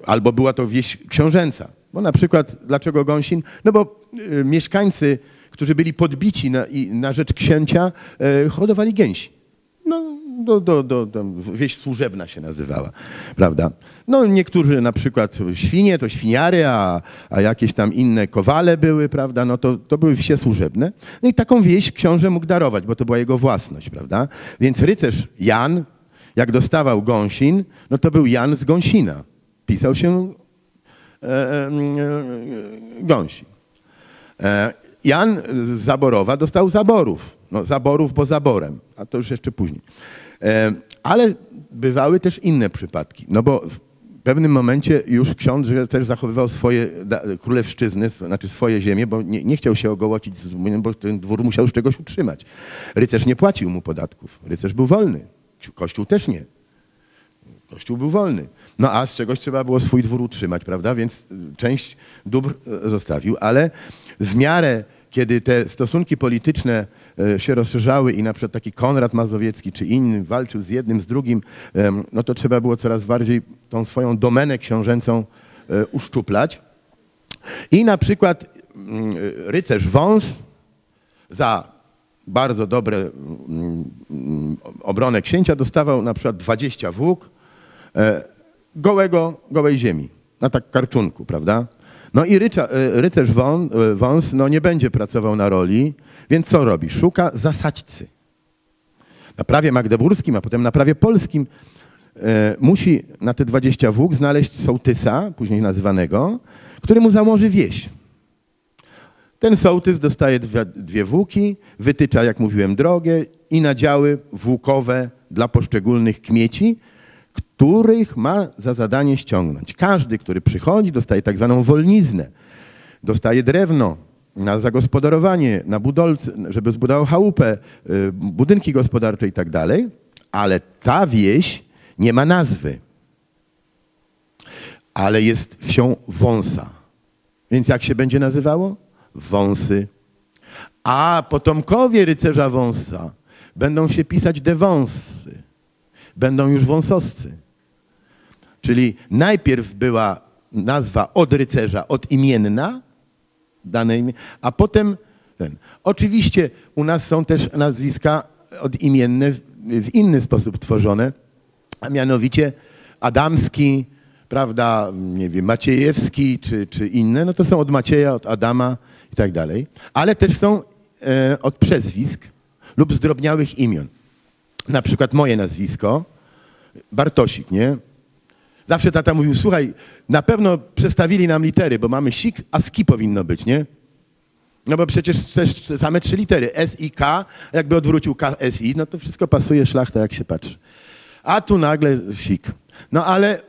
albo była to wieś książęca. Bo na przykład, dlaczego Gąsin? No bo y, mieszkańcy którzy byli podbici na, na rzecz księcia, e, hodowali gęsi. No, do, do, do, do, wieś służebna się nazywała, prawda? No niektórzy na przykład świnie to świniary, a, a jakieś tam inne kowale były, prawda? No to, to były wsie służebne. No i taką wieś książę mógł darować, bo to była jego własność, prawda? Więc rycerz Jan, jak dostawał gąsin, no to był Jan z Gąsina. Pisał się e, e, gąsin. E, Jan z Zaborowa dostał zaborów. No, zaborów, bo zaborem, a to już jeszcze później. E, ale bywały też inne przypadki, no bo w pewnym momencie już książę też zachowywał swoje królewszczyzny, znaczy swoje ziemie, bo nie, nie chciał się ogołocić, bo ten dwór musiał już czegoś utrzymać. Rycerz nie płacił mu podatków, rycerz był wolny, kościół też nie. Kościół był wolny. No a z czegoś trzeba było swój dwór utrzymać, prawda? Więc część dóbr e, zostawił, ale w miarę, kiedy te stosunki polityczne się rozszerzały i na przykład taki Konrad Mazowiecki czy inny walczył z jednym, z drugim, no to trzeba było coraz bardziej tą swoją domenę książęcą e, uszczuplać. I na przykład mm, rycerz Wąs za bardzo dobre mm, mm, obronę księcia dostawał na przykład 20 włók e, gołego, gołej ziemi, na tak karczunku, prawda? No i e, rycerz wąs, e, wąs no nie będzie pracował na roli, więc co robi? Szuka zasadźcy. Na prawie magdeburskim, a potem na prawie polskim e, musi na te 20 włók znaleźć sołtysa, później nazywanego, który mu założy wieś. Ten sołtys dostaje dwie, dwie włóki, wytycza, jak mówiłem, drogę i nadziały włókowe dla poszczególnych kmieci, których ma za zadanie ściągnąć. Każdy, który przychodzi, dostaje tak zwaną wolniznę, dostaje drewno na zagospodarowanie, na budolce, żeby zbudował chałupę, y, budynki gospodarcze i tak dalej, ale ta wieś nie ma nazwy, ale jest wsią wąsa. Więc jak się będzie nazywało? Wąsy. A potomkowie rycerza wąsa będą się pisać de wąsy. Będą już wąsowscy. Czyli najpierw była nazwa od rycerza, odimienna, dane imię, a potem ten. Oczywiście u nas są też nazwiska odimienne w inny sposób tworzone, a mianowicie Adamski, prawda, nie wiem, Maciejewski czy, czy inne, no to są od Macieja, od Adama i tak dalej, ale też są e, od przezwisk lub zdrobniałych imion. Na przykład moje nazwisko, Bartosik, nie? Zawsze tata mówił, słuchaj, na pewno przestawili nam litery, bo mamy sik, a ski powinno być, nie? No bo przecież też same trzy litery, S i K, jakby odwrócił K, S i, no to wszystko pasuje szlachta, jak się patrzy. A tu nagle sik. No ale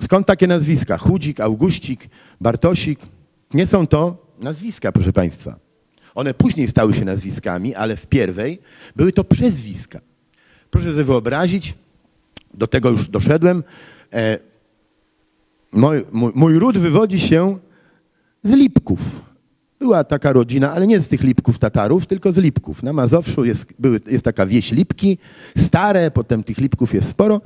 skąd takie nazwiska? Chudzik, Augustik, Bartosik. Nie są to nazwiska, proszę Państwa. One później stały się nazwiskami, ale w pierwej były to przezwiska. Proszę sobie wyobrazić, do tego już doszedłem, e, mój, mój, mój ród wywodzi się z Lipków. Była taka rodzina, ale nie z tych Lipków Tatarów, tylko z Lipków. Na Mazowszu jest, były, jest taka wieś Lipki, stare, potem tych Lipków jest sporo.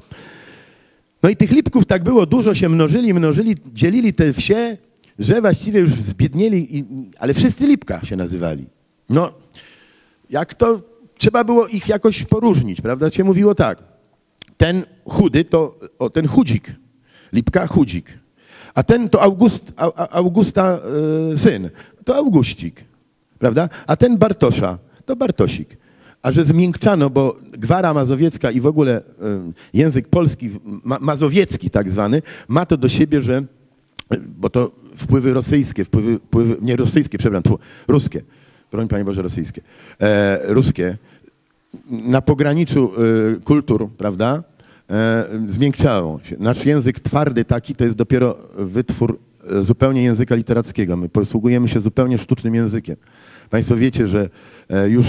No i tych Lipków tak było dużo, się mnożyli, mnożyli, dzielili te wsie, że właściwie już zbiednieli, i, ale wszyscy Lipka się nazywali. No, jak to, trzeba było ich jakoś poróżnić, prawda? Się mówiło tak, ten chudy to, o, ten chudzik, Lipka chudzik. A ten to August, Augusta y, syn, to Augustik, prawda? A ten Bartosza, to Bartosik. A że zmiękczano, bo gwara mazowiecka i w ogóle y, język polski, ma, mazowiecki tak zwany, ma to do siebie, że, bo to wpływy rosyjskie, wpływy, wpływy nie rosyjskie, przepraszam, ruskie, broń Panie Boże, rosyjskie, e, ruskie, na pograniczu y, kultur, prawda? E, zmiękczało się. Nasz język twardy taki to jest dopiero wytwór e, zupełnie języka literackiego. My posługujemy się zupełnie sztucznym językiem. Państwo wiecie, że e, już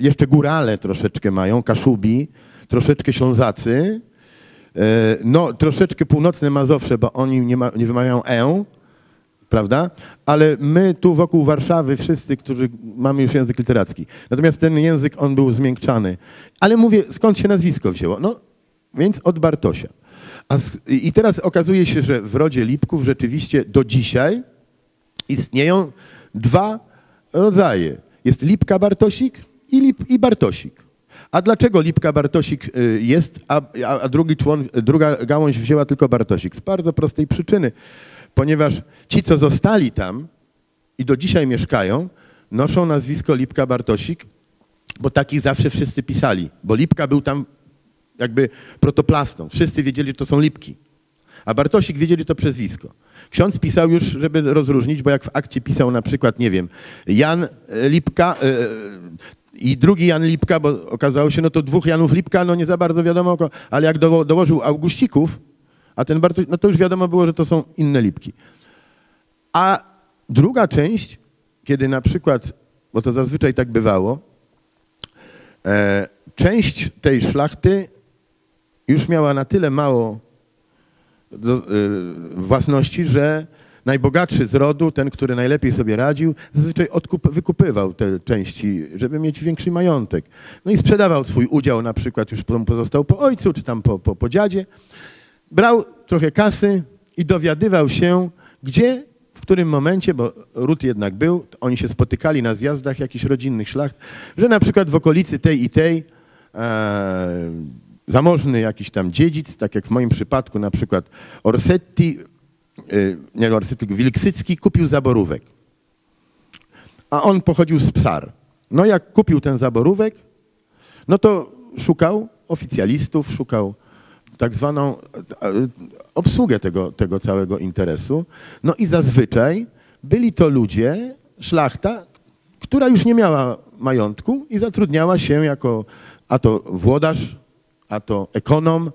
jeszcze górale troszeczkę mają, Kaszubi, troszeczkę Ślązacy, no troszeczkę północne Mazowsze, bo oni nie, ma, nie wymawiają e, prawda? Ale my tu wokół Warszawy wszyscy, którzy mamy już język literacki. Natomiast ten język, on był zmiękczany. Ale mówię, skąd się nazwisko wzięło? No więc od Bartosia. I teraz okazuje się, że w rodzie Lipków rzeczywiście do dzisiaj istnieją dwa rodzaje. Jest Lipka Bartosik i, Lip, i Bartosik. A dlaczego Lipka Bartosik y, jest, a, a drugi człon, druga gałąź wzięła tylko Bartosik? Z bardzo prostej przyczyny. Ponieważ ci, co zostali tam i do dzisiaj mieszkają, noszą nazwisko Lipka Bartosik, bo takich zawsze wszyscy pisali. Bo Lipka był tam jakby protoplastą. Wszyscy wiedzieli, że to są lipki. A Bartosik wiedzieli to przezwisko. Ksiądz pisał już, żeby rozróżnić, bo jak w akcie pisał na przykład, nie wiem, Jan Lipka yy, i drugi Jan Lipka, bo okazało się, no to dwóch Janów Lipka, no nie za bardzo wiadomo, ale jak do, dołożył Augustików, a ten Bartosik, no to już wiadomo było, że to są inne Lipki. A druga część, kiedy na przykład, bo to zazwyczaj tak bywało, e, część tej szlachty już miała na tyle mało do, y, własności, że najbogatszy z rodu, ten, który najlepiej sobie radził, zazwyczaj odkup, wykupywał te części, żeby mieć większy majątek. No i sprzedawał swój udział, na przykład już pozostał po ojcu, czy tam po, po, po dziadzie. Brał trochę kasy i dowiadywał się, gdzie, w którym momencie, bo ród jednak był, oni się spotykali na zjazdach jakichś rodzinnych szlacht, że na przykład w okolicy tej i tej e, zamożny jakiś tam dziedzic, tak jak w moim przypadku na przykład Orsetti, y, nie Orsetti, Wilksycki kupił zaborówek. A on pochodził z Psar. No jak kupił ten zaborówek, no to szukał oficjalistów, szukał tak zwaną obsługę tego, tego całego interesu. No i zazwyczaj byli to ludzie, szlachta, która już nie miała majątku i zatrudniała się jako a to włodarz a to ekonom,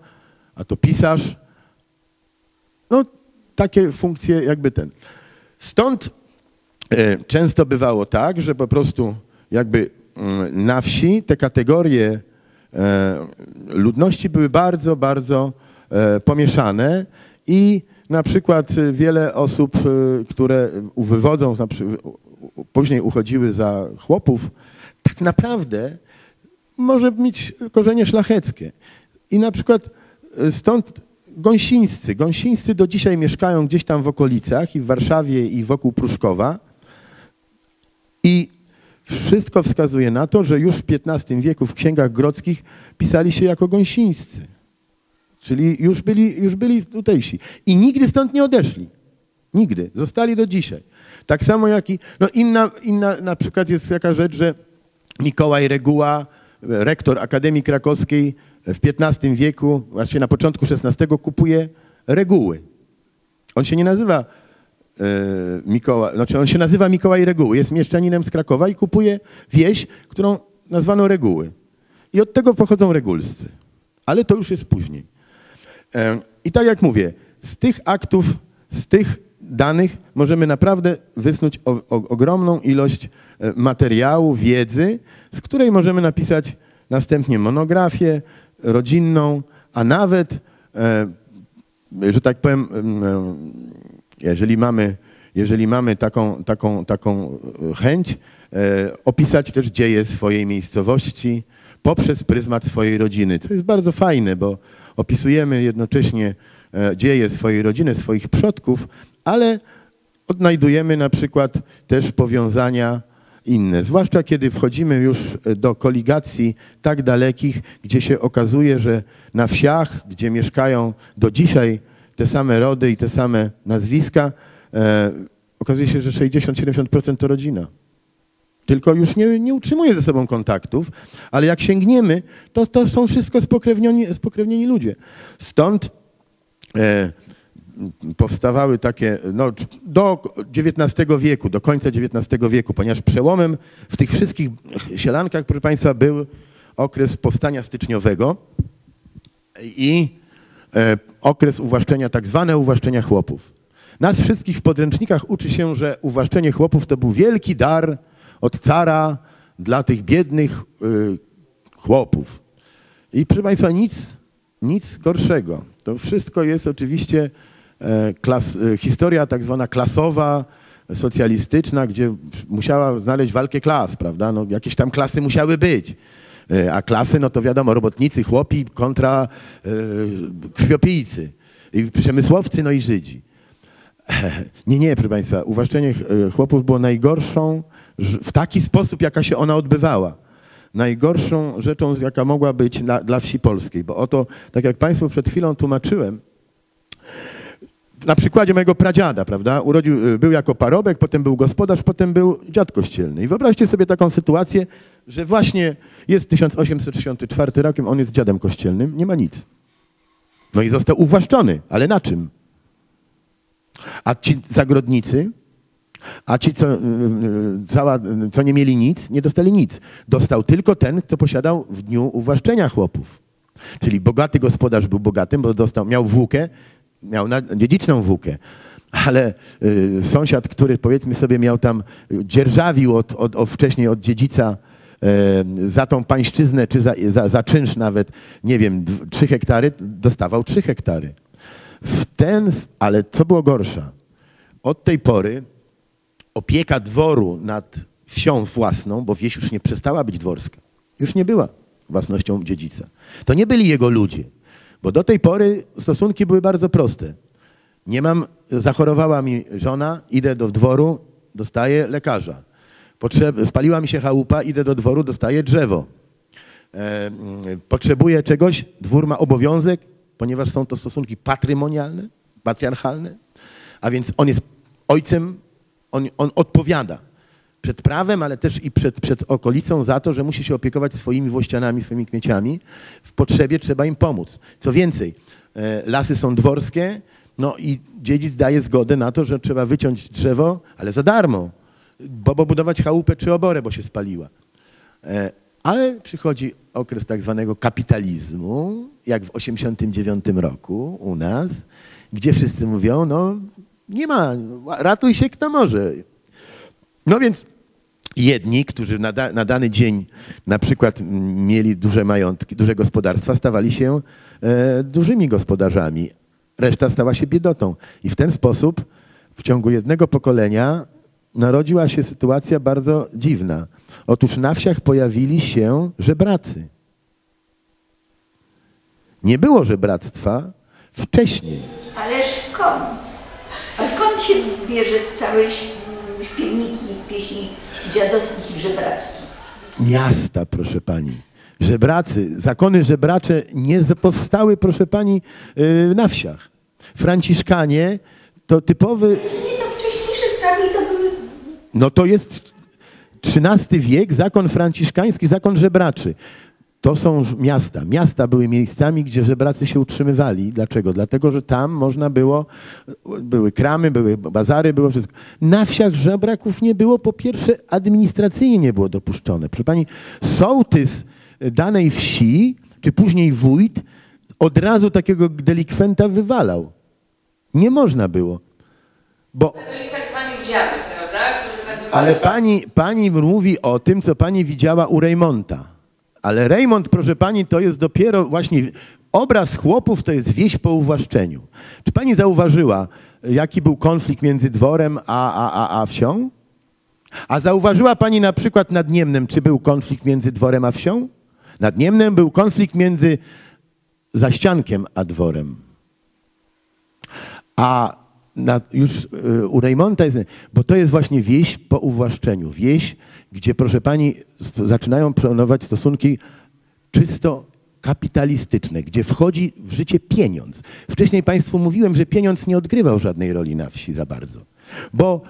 a to pisarz, No, takie funkcje jakby ten. Stąd e, często bywało tak, że po prostu jakby mm, na wsi te kategorie e, ludności były bardzo, bardzo e, pomieszane i na przykład wiele osób, które wywodzą, później uchodziły za chłopów, tak naprawdę może mieć korzenie szlacheckie. I na przykład e, stąd gąsińscy. Gąsińscy do dzisiaj mieszkają gdzieś tam w okolicach i w Warszawie i wokół Pruszkowa. I wszystko wskazuje na to, że już w XV wieku w księgach grodzkich pisali się jako gąsińscy. Czyli już byli, już byli tutejsi. I nigdy stąd nie odeszli. Nigdy. Zostali do dzisiaj. Tak samo jak i, no inna, inna na przykład jest taka rzecz, że Mikołaj Reguła, rektor Akademii Krakowskiej w XV wieku, właściwie na początku XVI kupuje reguły. On się nie nazywa e, Mikołaj, znaczy on się nazywa Mikołaj Reguły, jest mieszczaninem z Krakowa i kupuje wieś, którą nazwano Reguły. I od tego pochodzą regulscy. Ale to już jest później. E, I tak jak mówię, z tych aktów, z tych danych możemy naprawdę wysnuć o, o, ogromną ilość e, materiału, wiedzy, z której możemy napisać następnie monografię rodzinną, a nawet, e, że tak powiem, em, e, jeżeli mamy, jeżeli mamy taką, taką, taką chęć, opisać też dzieje swojej miejscowości poprzez pryzmat swojej rodziny, co jest bardzo fajne, bo opisujemy jednocześnie dzieje swojej rodziny, swoich przodków, ale odnajdujemy na przykład też powiązania inne. Zwłaszcza kiedy wchodzimy już do koligacji tak dalekich, gdzie się okazuje, że na wsiach, gdzie mieszkają do dzisiaj te same rody i te same nazwiska, e, okazuje się, że 60-70% to rodzina. Tylko już nie, nie utrzymuje ze sobą kontaktów, ale jak sięgniemy, to, to są wszystko spokrewnieni, spokrewnieni ludzie. Stąd e, powstawały takie, no, do XIX wieku, do końca XIX wieku, ponieważ przełomem w tych wszystkich sielankach, proszę Państwa, był okres powstania styczniowego i e, okres uwłaszczenia, tak zwane uwłaszczenia chłopów. Nas wszystkich w podręcznikach uczy się, że uwłaszczenie chłopów to był wielki dar od cara dla tych biednych y, chłopów. I proszę Państwa, nic, nic gorszego. To wszystko jest oczywiście klas, e, historia tak zwana klasowa, socjalistyczna, gdzie musiała znaleźć walkę klas, prawda? No, jakieś tam klasy musiały być. E, A klasy, no to wiadomo, robotnicy, chłopi kontra e, krwiopijcy, i przemysłowcy, no i Żydzi. Nie, nie, proszę Państwa, uwłaszczenie e, chłopów było najgorszą, w taki sposób, jaka się ona odbywała. Najgorszą rzeczą, jaka mogła być dla, dla wsi polskiej. Bo oto, tak jak Państwu przed chwilą tłumaczyłem, na przykładzie mojego pradziada, prawda? Urodził, y, był jako parobek, potem był gospodarz, potem był dziad kościelny. I wyobraźcie sobie taką sytuację, że właśnie jest 1864 rokiem, on jest dziadem kościelnym, nie ma nic. No i został uwłaszczony, ale na czym? A ci zagrodnicy, a ci, co, y, y, cała, co nie mieli nic, nie dostali nic. Dostał tylko ten, kto posiadał w dniu uwłaszczenia chłopów. Czyli bogaty gospodarz był bogatym, bo dostał, miał włókę, miał dziedziczną włókę. Ale y, sąsiad, który powiedzmy sobie miał tam, dzierżawił od, od, od wcześniej od dziedzica y, za tą pańszczyznę, czy za, za, za czynsz nawet, nie wiem, dw- trzy hektary, dostawał trzy hektary. W ten, ale co było gorsza? Od tej pory opieka dworu nad wsią własną, bo wieś już nie przestała być dworska, już nie była własnością dziedzica. To nie byli jego ludzie, bo do tej pory stosunki były bardzo proste. Nie mam, zachorowała mi żona, idę do dworu, dostaję lekarza. Potrzeb, spaliła mi się chałupa, idę do dworu, dostaję drzewo. E, mm, potrzebuję czegoś, dwór ma obowiązek, ponieważ są to stosunki patrymonialne, patriarchalne, a więc on jest ojcem, on, on odpowiada przed prawem, ale też i przed, przed okolicą za to, że musi się opiekować swoimi włościanami, swoimi kmieciami. W potrzebie trzeba im pomóc. Co więcej, e, lasy są dworskie, no i dziedzic daje zgodę na to, że trzeba wyciąć drzewo, ale za darmo, bo, budować chałupę czy oborę, bo się spaliła. E, Ale przychodzi okres tak zwanego kapitalizmu, jak w 1989 roku u nas gdzie wszyscy mówią, no nie ma, ratuj się kto może. No więc jedni, którzy na, da, na dany dzień na przykład mieli duże majątki, duże gospodarstwa, stawali się e, dużymi gospodarzami. Reszta stała się biedotą. I w ten sposób w ciągu jednego pokolenia narodziła się sytuacja bardzo dziwna. Otóż na wsiach pojawili się żebracy. Nie było żebractwa wcześniej.
Ależ skąd? A skąd się bierze całe śpiewniki, pieśni dziadowskich żebrackich?
miasta, proszę pani. Żebracy, zakony żebracze nie powstały, proszę pani, yy, na wsiach. Franciszkanie to typowy,
Nie, to wcześniejsze sprawy to były...
no to jest XIII wiek, zakon franciszkański, zakon żebraczy. To są miasta. Miasta były miejscami, gdzie żebracy się utrzymywali. Dlaczego? Dlatego, że tam można było, były kramy, były bazary, było wszystko. Na wsiach żebraków nie było, po pierwsze administracyjnie nie było dopuszczone. Proszę pani, sołtys danej wsi, czy później wójt, od razu takiego delikwenta wywalał. Nie można było. Bo
byli tak zwani dziady, prawda?
Ale pani, pani mówi o tym, co pani widziała u Reymonta. Ale Raymond, proszę pani, to jest dopiero właśnie obraz chłopów, to jest wieś po uwłaszczeniu. Czy pani zauważyła, jaki był konflikt między dworem a, a, a, a wsią? A zauważyła pani na przykład nad Niemnem, czy był konflikt między dworem a wsią? Nad Niemnem był konflikt między zaściankiem a dworem. A na, już y, u Reymonta jest, bo to jest właśnie wieś po uwłaszczeniu. Wieś, gdzie proszę pani zaczynają planować stosunki czysto kapitalistyczne, gdzie wchodzi w życie pieniądz. Wcześniej państwu mówiłem, że pieniądz nie odgrywał żadnej roli na wsi za bardzo. Bo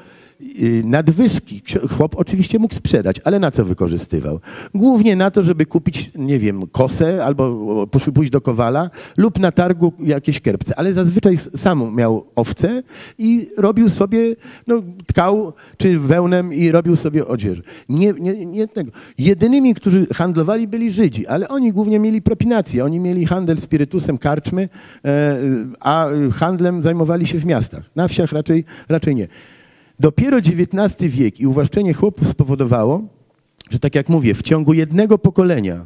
nadwyżki ksio- chłop oczywiście mógł sprzedać, ale na co wykorzystywał? Głównie na to, żeby kupić, nie wiem, kosę albo pójść do kowala lub na targu jakieś kierpce, ale zazwyczaj sam miał owce i robił sobie, no, tkał czy wełnem i robił sobie odzież. Nie, nie, nie tego. Jedynymi, którzy handlowali byli Żydzi, ale oni głównie mieli propinację, oni mieli handel spirytusem, karczmy, e, a handlem zajmowali się w miastach. Na wsiach raczej, raczej nie. Dopiero XIX wiek i uwłaszczenie chłopów spowodowało, że tak jak mówię, w ciągu jednego pokolenia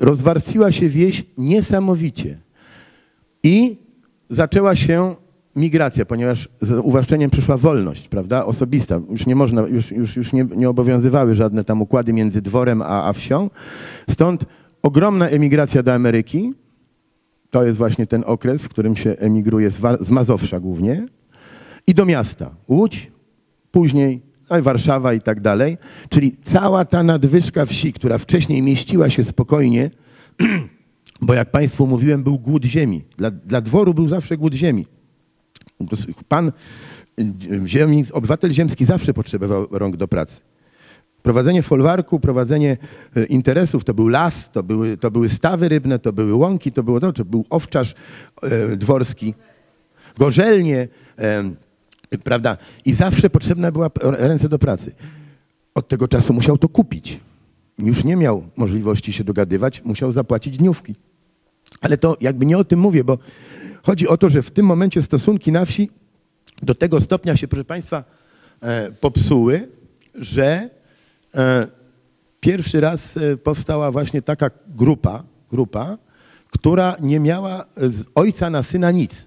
rozwarstwiła się wieś niesamowicie. I zaczęła się migracja, ponieważ z uwłaszczeniem przyszła wolność, prawda, osobista. Już nie można, już, już, już nie, nie obowiązywały żadne tam układy między dworem a, a wsią. Stąd ogromna emigracja do Ameryki. To jest właśnie ten okres, w którym się emigruje z, z Mazowsza głównie i do miasta. Łódź, później no Warszawa i tak dalej. Czyli cała ta nadwyżka wsi, która wcześniej mieściła się spokojnie, bo jak Państwu mówiłem, był głód ziemi. Dla, dla dworu był zawsze głód ziemi. Pan y, ziemi, obywatel ziemski zawsze potrzebował rąk do pracy. Prowadzenie folwarku, prowadzenie e, interesów, to był las, to były, to były stawy rybne, to były łąki, to, było, no, to był owczarz e, dworski, gorzelnie, prawda? I zawsze potrzebna była ręce do pracy. Od tego czasu musiał to kupić. Już nie miał możliwości się dogadywać, musiał zapłacić dniówki. Ale to jakby nie o tym mówię, bo chodzi o to, że w tym momencie stosunki na wsi do tego stopnia się, proszę Państwa, e, popsuły, że e, pierwszy raz e, powstała właśnie taka grupa, grupa, która nie miała z ojca na syna nic.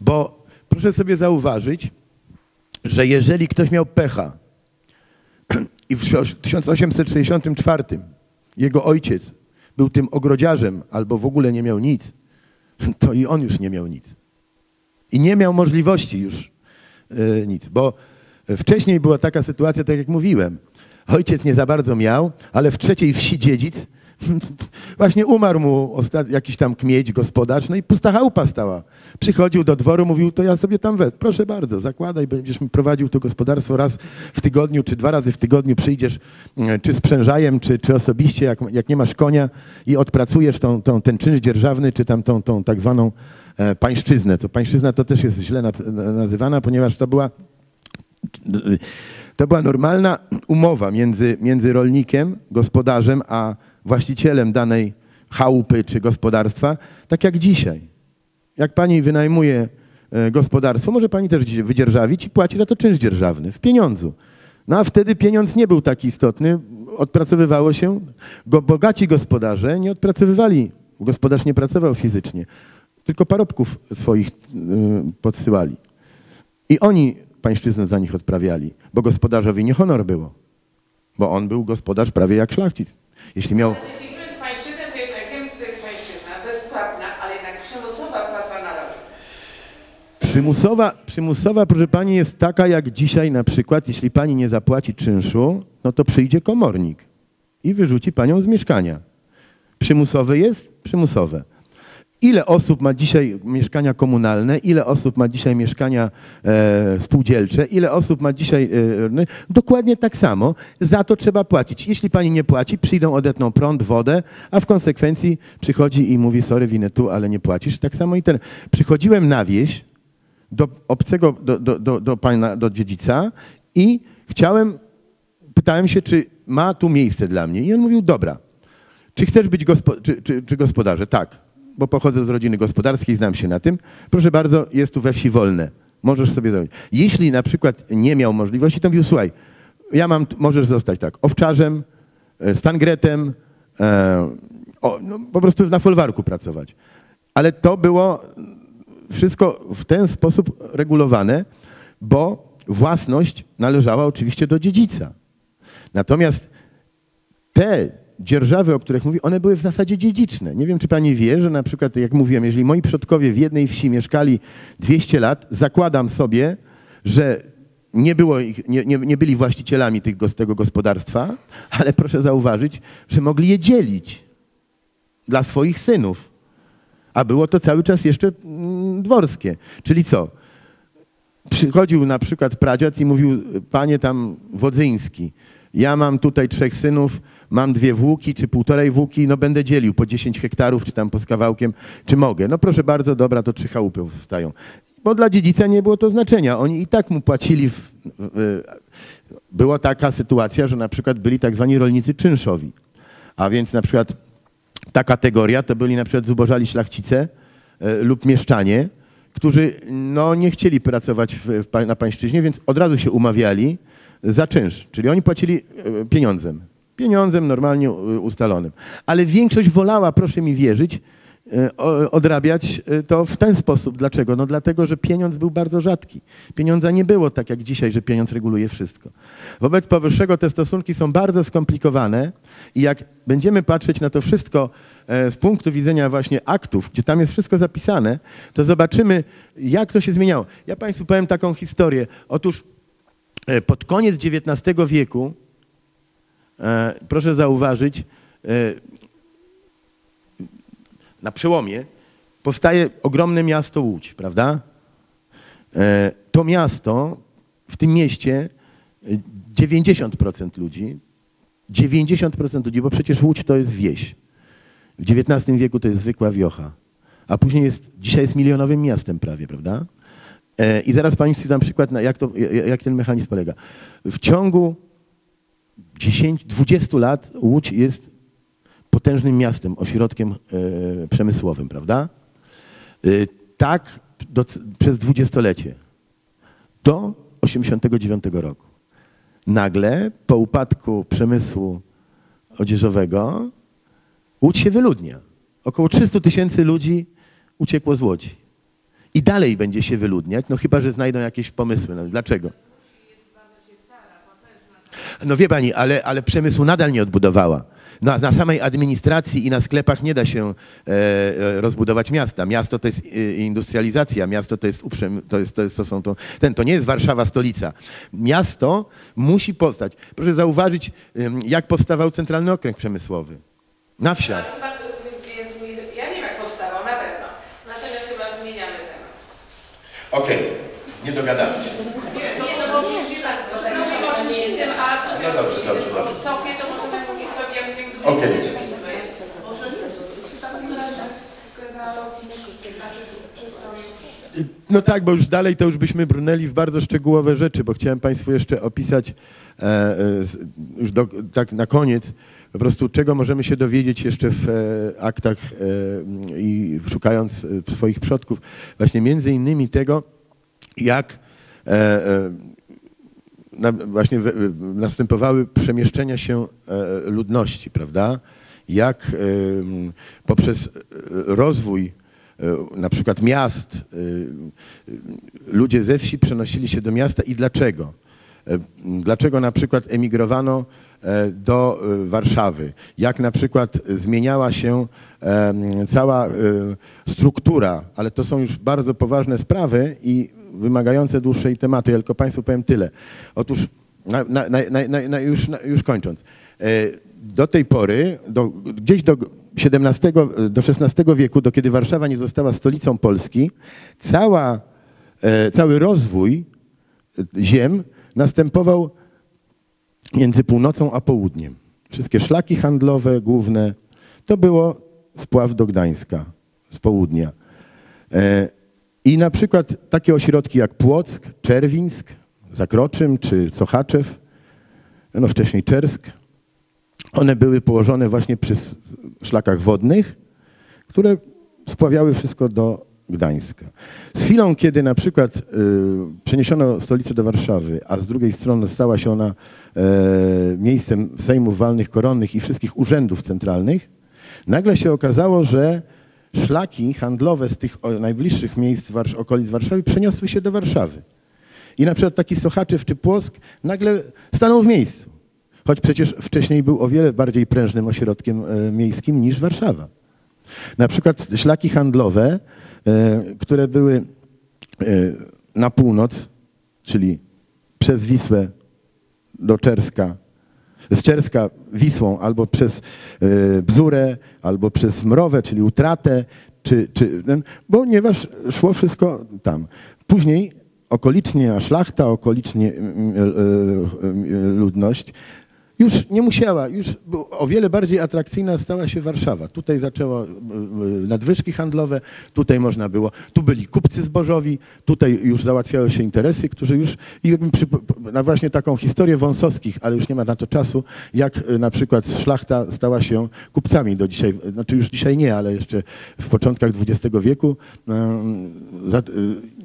Bo proszę sobie zauważyć, że jeżeli ktoś miał pecha i w 1864 jego ojciec był tym ogrodziarzem albo w ogóle nie miał nic, to i on już nie miał nic. I nie miał możliwości już e, nic, bo wcześniej była taka sytuacja, tak jak mówiłem. Ojciec nie za bardzo miał, ale w trzeciej wsi dziedzic właśnie umarł mu jakiś tam kmieć, gospodarz, no i pusta chałupa stała. Przychodził do dworu, mówił, to ja sobie tam wet. Proszę bardzo, zakładaj, będziesz mi prowadził to gospodarstwo raz w tygodniu, czy dwa razy w tygodniu przyjdziesz, e, czy sprzężajem, czy, czy osobiście, jak, jak nie masz konia i odpracujesz tą, tą, ten czynsz dzierżawny, czy tam tą, tą tak zwaną e, pańszczyznę. To pańszczyzna to też jest źle na- nazywana, ponieważ to była to była normalna umowa między, między rolnikiem, gospodarzem, a właścicielem danej chałupy czy gospodarstwa, tak jak dzisiaj. Jak pani wynajmuje e, gospodarstwo, może pani też wydzierżawić i płaci za to czynsz dzierżawny w pieniądzu. No a wtedy pieniądz nie był taki istotny, odpracowywało się, go, bogaci gospodarze nie odpracowywali, gospodarz nie pracował fizycznie, tylko parobków swoich y, podsyłali. I oni pańszczyznę za nich odprawiali, bo gospodarzowi nie honor było, bo on był gospodarz prawie jak szlachcic. Jeśli miał...
Definiując pańszczyznę, to jednak wiemy, co to jest pańszczyzna. Bezpłatna, ale jednak przymusowa praca na rok.
Przymusowa, przymusowa, proszę pani, jest taka jak dzisiaj na przykład, jeśli pani nie zapłaci czynszu, no to przyjdzie komornik i wyrzuci panią z mieszkania. Przymusowe jest? Przymusowe. Ile osób ma dzisiaj mieszkania komunalne, ile osób ma dzisiaj mieszkania e, spółdzielcze, ile osób ma dzisiaj... E, no, dokładnie tak samo. Za to trzeba płacić. Jeśli pani nie płaci, przyjdą, odetną prąd, wodę, a w konsekwencji przychodzi i mówi, sorry, winę tu, ale nie płacisz. Tak samo i ten. Przychodziłem na wieś, do obcego, do, do, do, do pana, do dziedzica i chciałem, pytałem się, czy ma tu miejsce dla mnie. I on mówił, dobra, czy chcesz być gospo, czy, czy, czy gospodarze? Tak, bo pochodzę z rodziny gospodarskiej, znam się na tym. Proszę bardzo, jest tu we wsi wolne. Możesz sobie zrobić. Jeśli na przykład nie miał możliwości, to mówił, słuchaj, ja mam, możesz zostać tak, owczarzem, e, stangretem, e, o, no, po prostu na folwarku pracować. Ale to było wszystko w ten sposób regulowane, bo własność należała oczywiście do dziedzica. Natomiast te dzierżawy, o których mówi, one były w zasadzie dziedziczne. Nie wiem, czy pani wie, że na przykład, jak mówiłem, jeżeli moi przodkowie w jednej wsi mieszkali 200 lat, zakładam sobie, że nie, było ich, nie, nie, nie byli właścicielami tych, tego gospodarstwa, ale proszę zauważyć, że mogli je dzielić dla swoich synów. A było to cały czas jeszcze mm, dworskie. Czyli co? Przychodził na przykład pradziad i mówił, panie tam Wodzyński, ja mam tutaj trzech synów, mam dwie włóki czy półtorej włóki, no będę dzielił po 10 hektarów czy tam po kawałkiem, czy mogę? No proszę bardzo, dobra, to trzy chałupy powstają. Bo dla dziedzica nie było to znaczenia. Oni i tak mu płacili. W, w, była taka sytuacja, że na przykład byli tak zwani rolnicy czynszowi. A więc na przykład ta kategoria to byli na przykład zubożali szlachcice e, lub mieszczanie, którzy no, nie chcieli pracować w, w, na pańszczyźnie, więc od razu się umawiali za czynsz, czyli oni płacili e, pieniądzem. Pieniądzem normalnie e, ustalonym. Ale większość wolała, proszę mi wierzyć, odrabiać e, to w ten sposób. Dlaczego? No dlatego, że pieniądz był bardzo rzadki. Pieniądza nie było tak jak dzisiaj, że pieniądz reguluje wszystko. Wobec powyższego te stosunki są bardzo skomplikowane i jak będziemy patrzeć na to wszystko e, z punktu widzenia właśnie aktów, gdzie tam jest wszystko zapisane, to zobaczymy, jak to się zmieniało. Ja Państwu powiem taką historię. Otóż e, pod koniec XIX wieku, e, proszę zauważyć, e, na przełomie powstaje ogromne miasto Łódź, prawda? E, To miasto, w tym mieście e, 90% ludzi, 90% ludzi, bo przecież Łódź to jest wieś. W XIX wieku to jest zwykła wiocha, a później jest, dzisiaj jest milionowym miastem prawie, prawda? E, I zaraz Państwu dam przykład, jak, to, jak ten mechanizm polega. W ciągu 10, 20 lat Łódź jest potężnym miastem, ośrodkiem e, przemysłowym, prawda? E, tak do, przez dwudziestolecie, do 89 roku. Nagle po upadku przemysłu odzieżowego Łódź się wyludnia. Około 300 tysięcy ludzi uciekło z Łodzi. I dalej będzie się wyludniać, no chyba, że znajdą jakieś pomysły. No, dlaczego? No wie pani, ale, ale przemysłu nadal nie odbudowała. Na, na samej administracji i na sklepach nie da się e, e, rozbudować miasta. Miasto to jest e, industrializacja, miasto to jest, uprzem, to, jest, to, jest to są to, ten, to nie jest Warszawa stolica. Miasto musi powstać. Proszę zauważyć, jak powstawał Centralny Okręg Przemysłowy. Na wsiach.
Ja nie wiem jak powstało, na pewno. Natomiast chyba zmieniamy temat.
Okej, nie dogadamy się.
Nie, nie no bo mówimy tak, no,
No dobrze,
już...
No tak, bo już dalej to już byśmy brnęli w bardzo szczegółowe rzeczy, bo chciałem Państwu jeszcze opisać e, e, już do, tak na koniec po prostu czego możemy się dowiedzieć jeszcze w e, aktach e, i szukając e, swoich przodków, właśnie między innymi tego, jak właśnie następowały przemieszczenia się e, ludności, prawda? Jak poprzez e, rozwój e, na przykład miast ludzie ze wsi przenosili się do miasta i dlaczego? Dlaczego na przykład emigrowano do Warszawy? Jak na przykład zmieniała się cała struktura, ale to są już bardzo poważne sprawy i wymagające dłuższej tematy. Tylko Państwu powiem tyle. Otóż, na, na, na, już, już kończąc, e, do tej pory, do, gdzieś do XVII, do XVI wieku, do kiedy Warszawa nie została stolicą Polski, cała, e, cały rozwój ziem następował między północą a południem. Wszystkie szlaki handlowe główne to było spław do Gdańska z południa. I na przykład takie ośrodki jak Płock, Czerwińsk, Zakroczym czy Sochaczew, no wcześniej Czersk, one były położone właśnie przy szlakach wodnych, które spławiały wszystko do Gdańska. Z chwilą, kiedy na przykład y, przeniesiono stolicę do Warszawy, a z drugiej strony stała się ona e, miejscem sejmów walnych koronnych i wszystkich urzędów centralnych, nagle się okazało, że szlaki handlowe z tych najbliższych miejsc okolic Warszawy przeniosły się do Warszawy. I na przykład taki Sochaczew czy Płock nagle stanął w miejscu. Choć przecież wcześniej był o wiele bardziej prężnym ośrodkiem e, miejskim niż Warszawa. Na przykład szlaki handlowe, e, które były e, na północ, czyli przez Wisłę do Czerska, z Czerska Wisłą, albo przez e, Bzurę, albo przez Mrowę, czyli Utratę, czy, czy, ponieważ szło wszystko tam. Później okoliczna szlachta, okolicznie mm, e, e, ludność już nie musiała, już o wiele bardziej atrakcyjna stała się Warszawa. Tutaj zaczęło nadwyżki handlowe, tutaj można było, tu byli kupcy zbożowi, tutaj już załatwiały się interesy, którzy już, i na właśnie taką historię wąsowskich, ale już nie ma na to czasu, jak e, na przykład szlachta stała się kupcami do dzisiaj, znaczy już dzisiaj nie, ale jeszcze w początkach XX wieku e,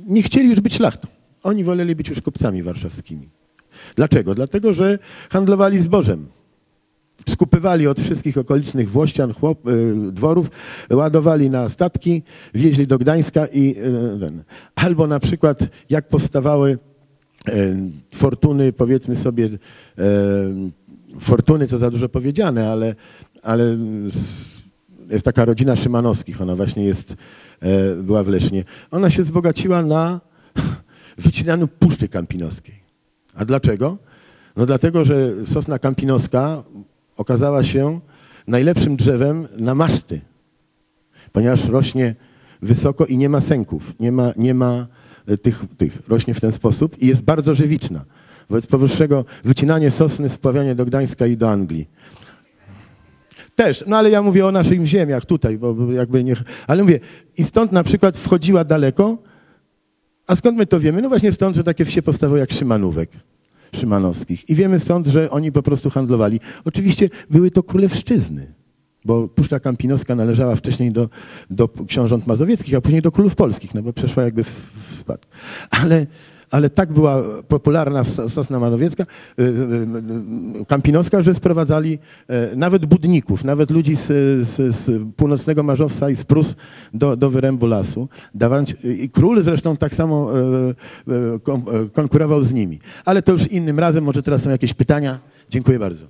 nie chcieli już być szlachtą. Oni woleli być już kupcami warszawskimi. Dlaczego? Dlatego, że handlowali zbożem. Skupywali od wszystkich okolicznych włościan, chłop, y, dworów, ładowali na statki, wieźli do Gdańska i y, ten. Albo na przykład jak powstawały e, fortuny, powiedzmy sobie, fortuny to za dużo powiedziane, ale, ale jest taka rodzina Szymanowskich, ona właśnie jest, była w Lesznie. Ona się wzbogaciła na wycinaniu Puszczy Kampinoskiej. A dlaczego? No dlatego, że sosna kampinoska okazała się najlepszym drzewem na maszty, ponieważ rośnie wysoko i nie ma sęków, nie ma, nie ma e, tych, tych, rośnie w ten sposób i jest bardzo żywiczna. Wobec powyższego wycinanie sosny, spławianie do Gdańska i do Anglii. Też, no ale ja mówię o naszych ziemiach tutaj, bo jakby nie... Ale mówię, i stąd na przykład wchodziła daleko, a skąd my to wiemy? No właśnie stąd, że takie wsie powstawały jak Szymanówek, Szymanowskich. I wiemy stąd, że oni po prostu handlowali. Oczywiście były to królewszczyzny, bo Puszcza Kampinoska należała wcześniej do, do książąt mazowieckich, a później do królów polskich, no bo przeszła jakby w, w spadku. Ale, ale tak była popularna sos- sosna mazowiecka, y, y, y, kampinoska, że sprowadzali e, nawet budników, nawet ludzi z, z, z północnego Marzowca i z Prus do, do wyrębu lasu. Dawając, I król zresztą tak samo e, e, konkurował z nimi. Ale to już innym razem, może teraz są jakieś pytania. Dziękuję bardzo.